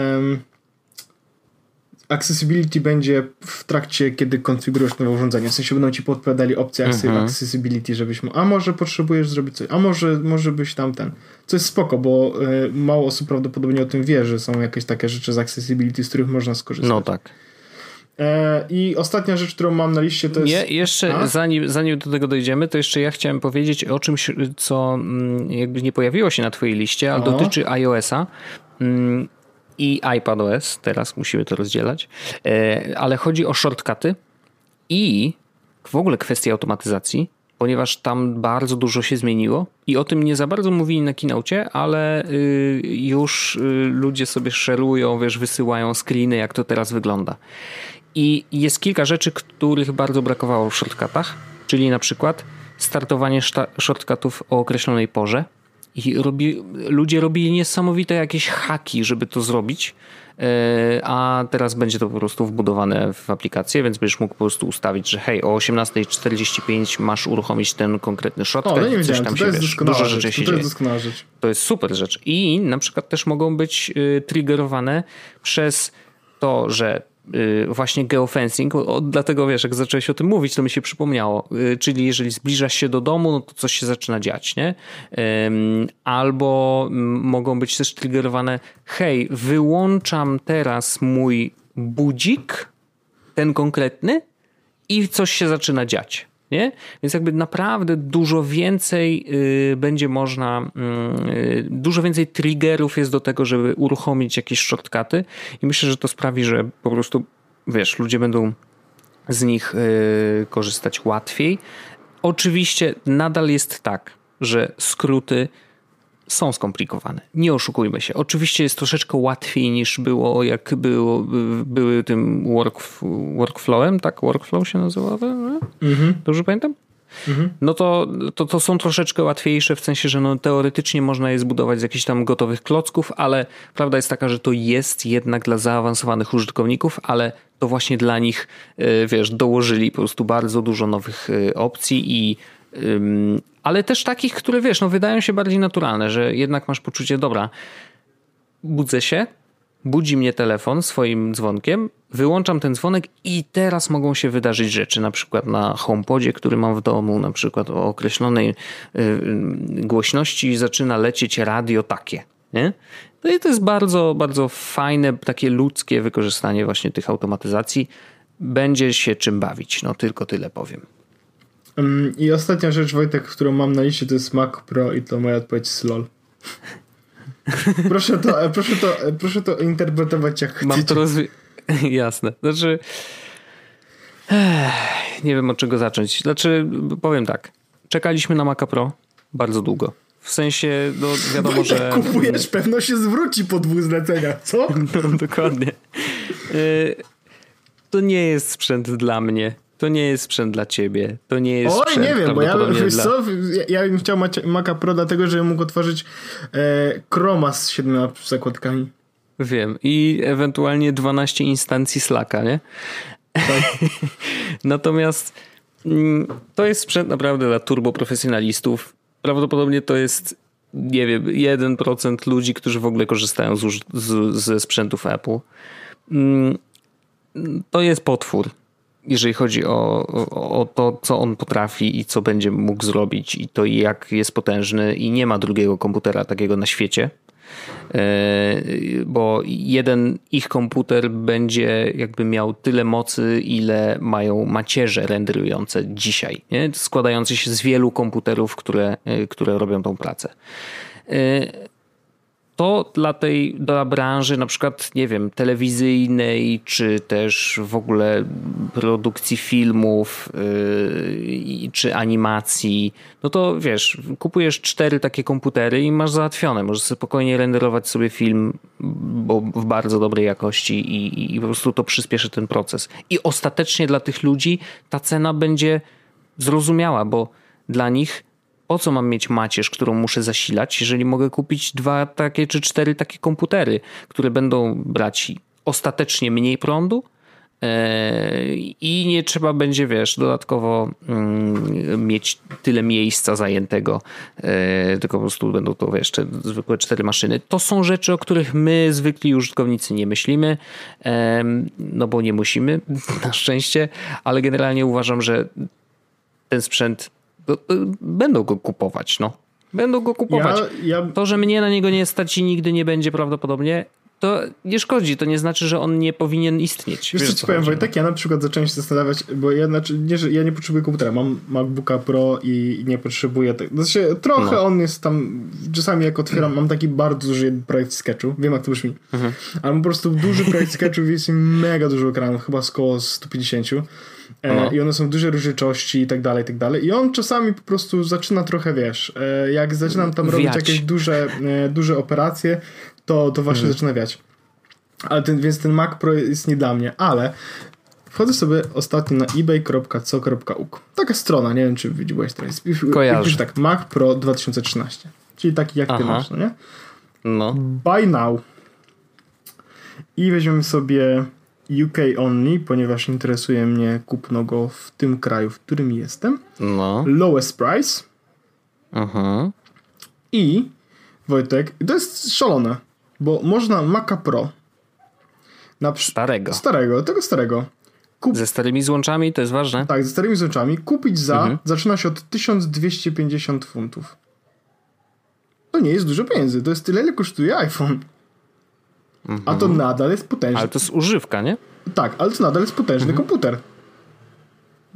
accessibility będzie w trakcie, kiedy konfigurujesz nowe urządzenie. W sensie będą ci podpowiadali opcje Mhm. accessibility, żebyś mógł, a może potrzebujesz zrobić coś, a może, może byś tamten. Co jest spoko, bo e, mało osób prawdopodobnie o tym wie, że są jakieś takie rzeczy z accessibility, z których można skorzystać. No tak. E, I ostatnia rzecz, którą mam na liście, to jest. Nie, jeszcze A? zanim, zanim do tego dojdziemy, to jeszcze ja chciałem powiedzieć o czymś, co mm, jakby nie pojawiło się na twojej liście, ale O. dotyczy iOS-a mm, i iPadOS, teraz musimy to rozdzielać, E, ale chodzi o shortcuty i w ogóle kwestie automatyzacji, ponieważ tam bardzo dużo się zmieniło i o tym nie za bardzo mówili na keynocie, ale y, już y, ludzie sobie szerują, wiesz, wysyłają screeny, jak to teraz wygląda. I jest kilka rzeczy, których bardzo brakowało w shortcutach, czyli na przykład startowanie shortcutów o określonej porze. I robi, ludzie robili niesamowite jakieś haki, żeby to zrobić, e, a teraz będzie to po prostu wbudowane w aplikację, więc będziesz mógł po prostu ustawić, że hej, o 18.45 masz uruchomić ten konkretny shortcut. O, no nie coś wiedziałem, tam to, się, jest wiesz, dużo rzecz. rzeczy się To dzieje. jest doskonała rzecz. To jest super rzecz. I na przykład też mogą być y, triggerowane przez to, że właśnie geofencing, dlatego wiesz, jak zacząłeś o tym mówić, to mi się przypomniało, y, czyli jeżeli zbliżasz się do domu, no to coś się zaczyna dziać, nie? Albo mogą być też triggerowane, hej, wyłączam teraz mój budzik, ten konkretny, i coś się zaczyna dziać. Nie? Więc jakby naprawdę dużo więcej y, będzie można, y, dużo więcej triggerów jest do tego, żeby uruchomić jakieś shortcuty i myślę, że to sprawi, że po prostu, wiesz, ludzie będą z nich y, korzystać łatwiej. Oczywiście nadal jest tak, że skróty są skomplikowane. Nie oszukujmy się. Oczywiście jest troszeczkę łatwiej niż było, jak było, były tym work, workflowem, tak? Workflow się nazywa? Mhm. Dobrze pamiętam? Mhm. No to, to, to są troszeczkę łatwiejsze w sensie, że no teoretycznie można je zbudować z jakichś tam gotowych klocków, ale prawda jest taka, że to jest jednak dla zaawansowanych użytkowników, ale to właśnie dla nich, e, wiesz, dołożyli po prostu bardzo dużo nowych e, opcji i ale też takich, które wiesz, no wydają się bardziej naturalne, że jednak masz poczucie, dobra, budzę się, budzi mnie telefon swoim dzwonkiem, wyłączam ten dzwonek i teraz mogą się wydarzyć rzeczy, na przykład na HomePodzie, który mam w domu, na przykład o określonej y, głośności zaczyna lecieć radio takie, nie? No i to jest bardzo, bardzo fajne, takie ludzkie wykorzystanie właśnie tych automatyzacji. Będzie się czym bawić, no tylko tyle powiem. I ostatnia rzecz, Wojtek, którą mam na liście, to jest Mac Pro i to moja odpowiedź jest LOL. [laughs] proszę, to, e, proszę, to, e, proszę to interpretować jak Mam chcecie. to rozwi- [laughs] Jasne. Znaczy nie wiem od czego zacząć. Znaczy powiem tak. Czekaliśmy na Maca Pro bardzo długo. W sensie, no wiadomo, Wojtek, że... kupujesz, pewno się zwróci po dwóch zleceniach, co? [laughs] No, dokładnie. Y, to nie jest sprzęt dla mnie. To nie jest sprzęt dla ciebie. To nie jest Oj, sprzęt nie wiem, bo ja, wiesz dla... co, ja, ja bym chciał Maca Pro dlatego, że mógł otworzyć e, Chroma z siedmioma zakładkami. Wiem. I ewentualnie 12 instancji Slacka, nie? Tak. [laughs] Natomiast mm, to jest sprzęt naprawdę dla turboprofesjonalistów. Prawdopodobnie to jest nie wiem, 1% ludzi, którzy w ogóle korzystają z, z, ze sprzętów Apple. Mm, to jest potwór jeżeli chodzi o, o, o, to, co on potrafi i co będzie mógł zrobić, i to jak jest potężny, i nie ma drugiego komputera takiego na świecie. E, bo jeden ich komputer będzie jakby miał tyle mocy, ile mają macierze renderujące dzisiaj, nie? składające się z wielu komputerów, które, e, które robią tą pracę. To dla tej dla branży na przykład, nie wiem, telewizyjnej, czy też w ogóle produkcji filmów, yy, czy animacji, no to wiesz, kupujesz cztery takie komputery i masz załatwione. Możesz spokojnie renderować sobie film bo w bardzo dobrej jakości i, i po prostu to przyspieszy ten proces. I ostatecznie dla tych ludzi ta cena będzie zrozumiała, bo dla nich po co mam mieć macierz, którą muszę zasilać, jeżeli mogę kupić dwa takie czy cztery takie komputery, które będą brać ostatecznie mniej prądu e, i nie trzeba będzie, wiesz, dodatkowo mm, mieć tyle miejsca zajętego, e, tylko po prostu będą to, wiesz, zwykłe cztery maszyny. To są rzeczy, o których my, zwykli użytkownicy, nie myślimy, no bo nie musimy, [laughs] na szczęście, ale generalnie uważam, że ten sprzęt będą go kupować, no. Będą go kupować. Ja, ja... To, że mnie na niego nie stać i nigdy nie będzie prawdopodobnie, to nie szkodzi, to nie znaczy, że on nie powinien istnieć. Wiesz, Wiesz co ci powiem, Wojtek, ja na przykład zacząłem się zastanawiać, bo ja, znaczy, nie, że ja nie potrzebuję komputera, mam MacBooka Pro i nie potrzebuję tego. Znaczy, trochę no. on jest tam, czasami jak otwieram, mam taki bardzo duży projekt sketchu, wiem jak to brzmi, mhm. ale po prostu duży projekt sketchu jest mega dużo ekranów, chyba z około 150 E, no. I one są duże różnicości i tak dalej, i tak dalej. I on czasami po prostu zaczyna trochę, wiesz, e, jak zaczynam tam robić jakieś duże, e, duże operacje, to, to właśnie hmm. zaczyna wiać. Ale ten, więc ten Mac Pro jest nie dla mnie, ale wchodzę sobie ostatnio na ebay.co.uk. Taka strona, nie wiem czy widziałeś teraz. Kojarzę. tak, Mac Pro 2013. Czyli taki jak Aha. ty masz, no nie? No. Buy now. I weźmiemy sobie UK only, ponieważ interesuje mnie kupno go w tym kraju, w którym jestem. No. Lowest price. Aha. I Wojtek, to jest szalone, bo można Maca Pro. Na starego. Starego, tego starego. Kup... Ze starymi złączami, to jest ważne. Tak, ze starymi złączami. Kupić za, mhm. zaczyna się od 1250 funtów. To nie jest dużo pieniędzy, to jest tyle, ile kosztuje iPhone. Mhm. A to nadal jest potężny. Ale to jest używka, nie? Tak, ale to nadal jest potężny mhm. komputer.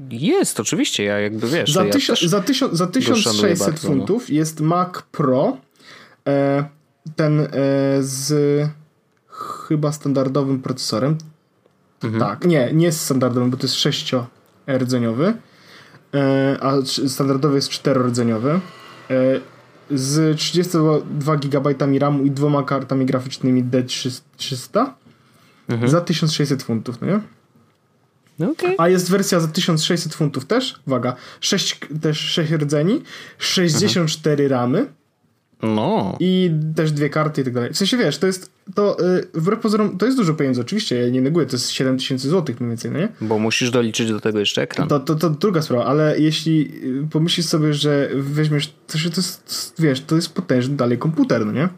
Jest, oczywiście, ja jakby wiesz. Za, ja za, tysiąc, za 1600 bardzo, no. funtów no. jest Mac Pro. E, ten e, z chyba standardowym procesorem. Mhm. Tak, nie, nie jest standardowym, bo to jest 6-rdzeniowy, e, a standardowy jest 4-rdzeniowy. E, z 32 GB RAMu i dwoma kartami graficznymi D300 mhm. za 1600 funtów, no nie? No okay. A jest wersja za 1600 funtów też, uwaga, 6, też 6 rdzeni, 64 mhm. ramy. No. I też dwie karty i tak dalej. W sensie wiesz, to jest, to yy, wbrew pozorom, to jest dużo pieniędzy, oczywiście, ja nie neguję, to jest 7000 zł mniej więcej, no nie? Bo musisz doliczyć do tego jeszcze ekran. To, to, to druga sprawa, ale jeśli y, pomyślisz sobie, że weźmiesz, to, to jest, wiesz, to jest potężny dalej komputer, no nie?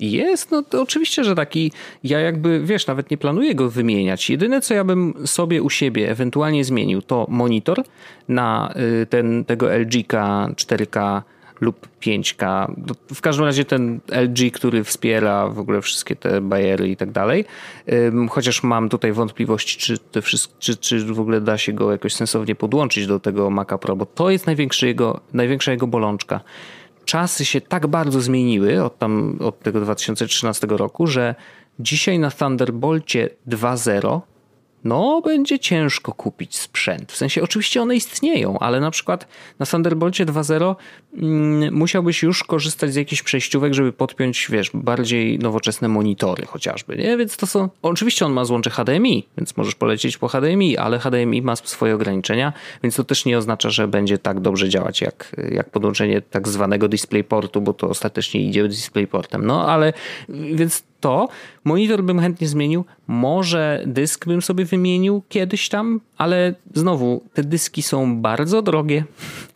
Jest, no to oczywiście, że taki, ja jakby, wiesz, nawet nie planuję go wymieniać. Jedyne, co ja bym sobie u siebie ewentualnie zmienił, to monitor na y, ten, tego LG-ka 4K lub 5K. W każdym razie ten LG, który wspiera w ogóle wszystkie te bajery i tak dalej. Chociaż mam tutaj wątpliwości, czy, te czy, czy w ogóle da się go jakoś sensownie podłączyć do tego Maca Pro, bo to jest największy jego, największa jego bolączka czasy się tak bardzo zmieniły od, tam, od tego 2013 roku, że dzisiaj na Thunderbolcie 2.0 no będzie ciężko kupić sprzęt. W sensie oczywiście one istnieją, ale na przykład na Thunderbolcie 2.0 mm, musiałbyś już korzystać z jakichś przejściówek, żeby podpiąć, wiesz, bardziej nowoczesne monitory chociażby, nie? Więc to są, oczywiście on ma złącze HDMI, więc możesz polecieć po HDMI, ale HDMI ma swoje ograniczenia, więc to też nie oznacza, że będzie tak dobrze działać jak, jak podłączenie tak zwanego DisplayPortu, bo to ostatecznie idzie DisplayPortem. No ale więc to monitor bym chętnie zmienił, może dysk bym sobie wymienił kiedyś tam, ale znowu te dyski są bardzo drogie.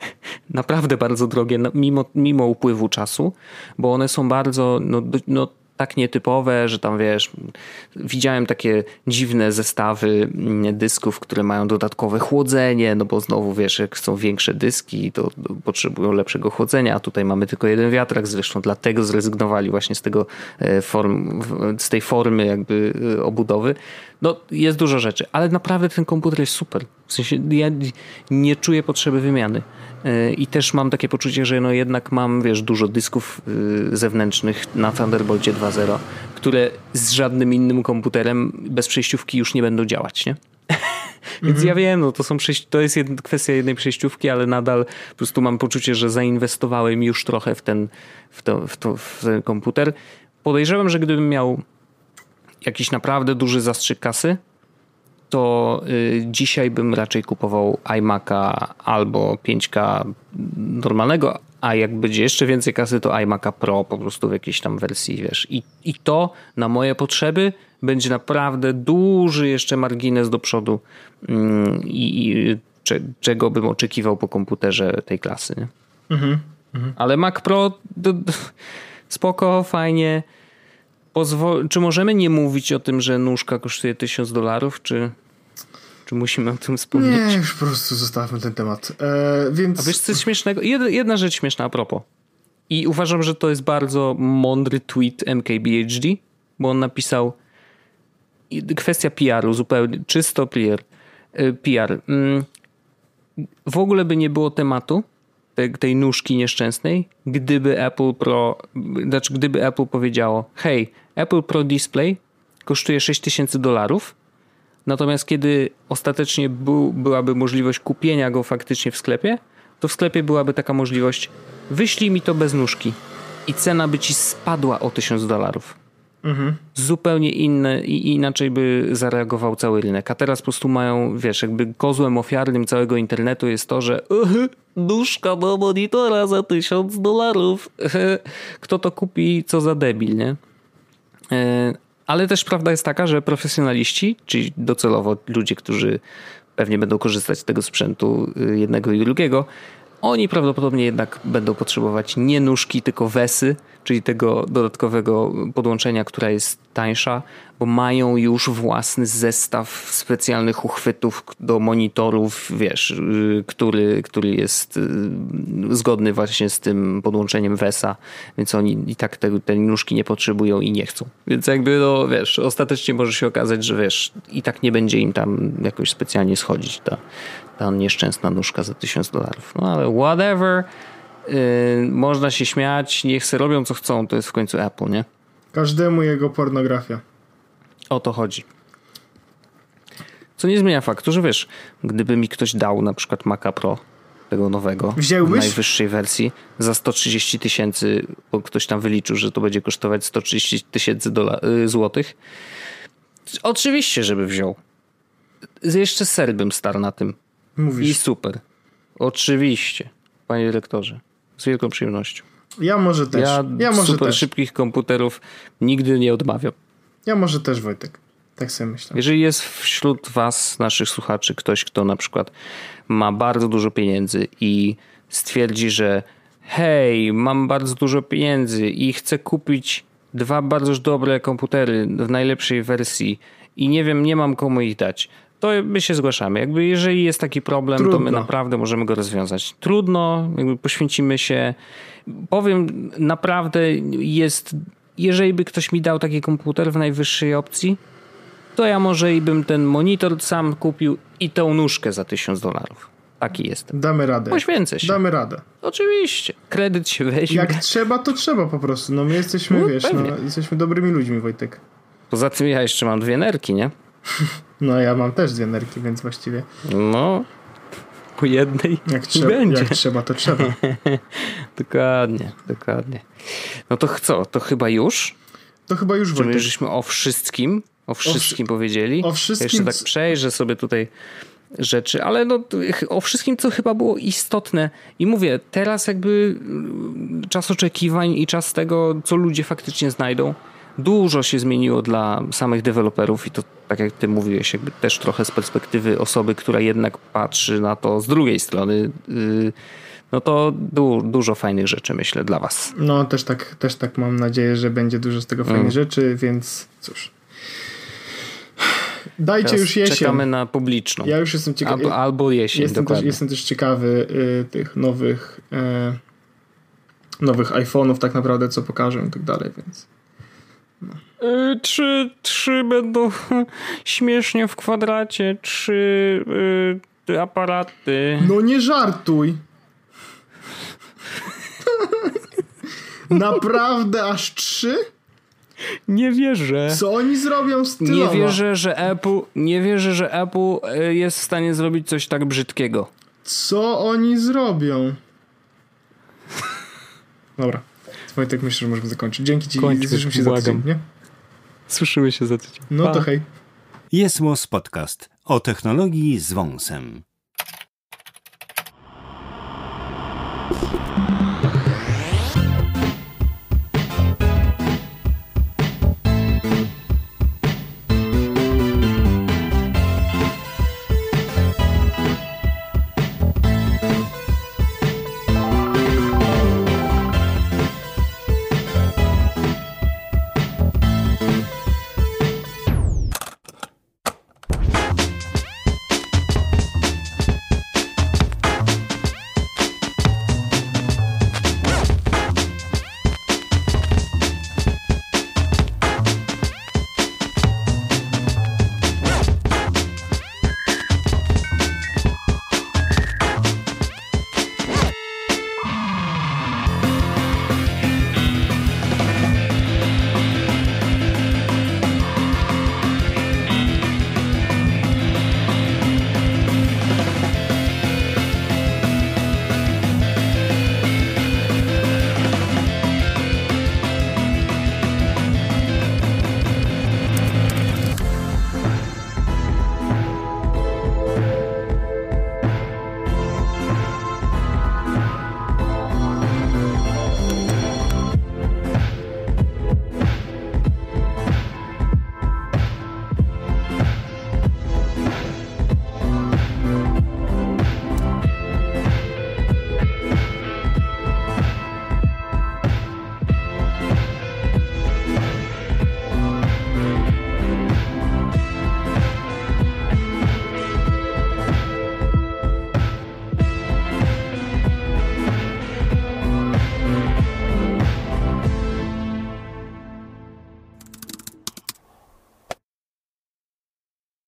[laughs] Naprawdę bardzo drogie, no, mimo, mimo upływu czasu, bo one są bardzo no, no tak nietypowe, że tam wiesz, widziałem takie dziwne zestawy mm, dysków, które mają dodatkowe chłodzenie, no bo znowu wiesz, jak są większe dyski, to potrzebują lepszego chłodzenia, a tutaj mamy tylko jeden wiatrak, zresztą dlatego zrezygnowali właśnie z tego e, form, z tej formy jakby e, obudowy. No jest dużo rzeczy, ale naprawdę ten komputer jest super. W sensie ja nie czuję potrzeby wymiany. I też mam takie poczucie, że no jednak mam, wiesz, dużo dysków y, zewnętrznych na Thunderbolcie 2.0, które z żadnym innym komputerem bez przejściówki już nie będą działać, nie? [laughs] Więc ja mhm. wiem, no to, są to jest kwestia jednej przejściówki, ale nadal po prostu mam poczucie, że zainwestowałem już trochę w ten, w, to, w, to, w ten komputer. Podejrzewam, że gdybym miał jakiś naprawdę duży zastrzyk kasy, to y, dzisiaj bym raczej kupował iMac'a albo 5K normalnego, a jak będzie jeszcze więcej kasy, to iMac'a Pro po prostu w jakiejś tam wersji, wiesz. I, I to na moje potrzeby będzie naprawdę duży jeszcze margines do przodu mm, i, i czego bym oczekiwał po komputerze tej klasy, nie? Mhm, mhm. Ale Mac Pro spoko, fajnie. Pozwol czy możemy nie mówić o tym, że nóżka kosztuje 1000 dolarów, czy... Czy musimy o tym wspomnieć? Nie, już po prostu zostawmy ten temat. E, więc... A wiesz coś śmiesznego? Jedna, jedna rzecz śmieszna a propos. I uważam, że to jest bardzo mądry tweet MKBHD, bo on napisał kwestia PR-u, zupełnie czysto PR. E, PR. Mm, w ogóle by nie było tematu tej, tej nóżki nieszczęsnej, gdyby Apple Pro, znaczy gdyby Apple powiedziało, hej, Apple Pro Display kosztuje 6000 dolarów, Natomiast kiedy ostatecznie był, byłaby możliwość kupienia go faktycznie w sklepie, to w sklepie byłaby taka możliwość wyślij mi to bez nóżki i cena by ci spadła o 1000 dolarów. Mhm. Zupełnie inne i inaczej by zareagował cały rynek. A teraz po prostu mają, wiesz, jakby kozłem ofiarnym całego internetu jest to, że [laughs] nóżka do monitora za 1000 dolarów. [laughs] Kto to kupi, co za debil, nie? E, ale też prawda jest taka, że profesjonaliści, czyli docelowo ludzie, którzy pewnie będą korzystać z tego sprzętu y, jednego i drugiego, oni prawdopodobnie jednak będą potrzebować nie nóżki, tylko wesy, czyli tego dodatkowego podłączenia, która jest tańsza, bo mają już własny zestaw specjalnych uchwytów do monitorów, wiesz, y, który, który jest y, zgodny właśnie z tym podłączeniem WESA, więc oni i tak te, te nóżki nie potrzebują i nie chcą. Więc jakby, no wiesz, ostatecznie może się okazać, że wiesz, i tak nie będzie im tam jakoś specjalnie schodzić ta, ta nieszczęsna nóżka za 1000 dolarów. No ale whatever. Yy, można się śmiać, niech se robią co chcą, to jest w końcu Apple, nie? Każdemu jego pornografia. O to chodzi. Co nie zmienia faktu, że wiesz, gdyby mi ktoś dał na przykład Maca Pro tego nowego, Wziąłbyś? w najwyższej wersji, za 130 tysięcy, bo ktoś tam wyliczył, że to będzie kosztować 130 tysięcy y, złotych. Oczywiście, żeby wziął. Jeszcze ser bym starł na tym. I Mówisz. super. Oczywiście, panie dyrektorze. Z wielką przyjemnością. Ja może też. Ja, Ja, może super też. szybkich komputerów nigdy nie odmawiam. Ja może też, Wojtek. Tak sobie myślę. Jeżeli jest wśród Was, naszych słuchaczy, ktoś, kto na przykład ma bardzo dużo pieniędzy i stwierdzi, że hej, mam bardzo dużo pieniędzy i chcę kupić dwa bardzo dobre komputery w najlepszej wersji i nie wiem, nie mam komu ich dać, to my się zgłaszamy. Jakby jeżeli jest taki problem, to my Trudno. naprawdę możemy go rozwiązać. Trudno, jakby poświęcimy się. Powiem, naprawdę jest, jeżeli by ktoś mi dał taki komputer w najwyższej opcji, to ja może i bym ten monitor sam kupił i tą nóżkę za 1000 dolarów. Taki jestem. Damy radę. Poświęcę się. Damy radę. Oczywiście. Kredyt się weźmie. Jak trzeba, to trzeba po prostu. No my jesteśmy, No, wiesz, no, jesteśmy dobrymi ludźmi, Wojtek. Poza tym ja jeszcze mam dwie nerki, nie? [laughs] No ja mam też dwie nerki, więc właściwie No. Po jednej jak, trzeba, będzie. jak trzeba, to trzeba. [laughs] Dokładnie, dokładnie. No to co? To chyba już? To chyba już Czy Wojtek. żeśmy o wszystkim, o wszystkim powiedzieli? o wszystkim, Jeszcze tak przejrzę sobie tutaj rzeczy, ale no, o wszystkim, co chyba było istotne. I mówię, teraz jakby mm, czas oczekiwań i czas tego, co ludzie faktycznie znajdą, dużo się zmieniło dla samych deweloperów i to, tak jak ty mówiłeś, jakby też trochę z perspektywy osoby, która jednak patrzy na to z drugiej strony, yy, no to du- dużo fajnych rzeczy, myślę, dla was. No też tak, też tak mam nadzieję, że będzie dużo z tego Mm. fajnych rzeczy, więc cóż. Dajcie Teraz już jesień. Czekamy na publiczną. Ja już jestem ciekawy. Albo, albo jesień, Jestem też, dokładnie. jestem też ciekawy y, tych nowych y, nowych iPhone'ów tak naprawdę, co pokażą i tak dalej, więc Y, Trzy, trzy będą [laughs] śmiesznie w kwadracie, trzy y, aparaty. No nie żartuj! [laughs] Naprawdę aż trzy? Nie wierzę. Co oni zrobią z tyloma? Nie wierzę, że Apple, nie wierzę, że Apple y, jest w stanie zrobić coś tak brzydkiego. Co oni zrobią? [laughs] Dobra. Wojtek, myślę, że możemy zakończyć. Dzięki ci. Kończmy, Słyszymy się za błagam. tydzień, nie? Słyszymy się za tydzień. No Pa. to hej. Jest Podcast o technologii z wąsem.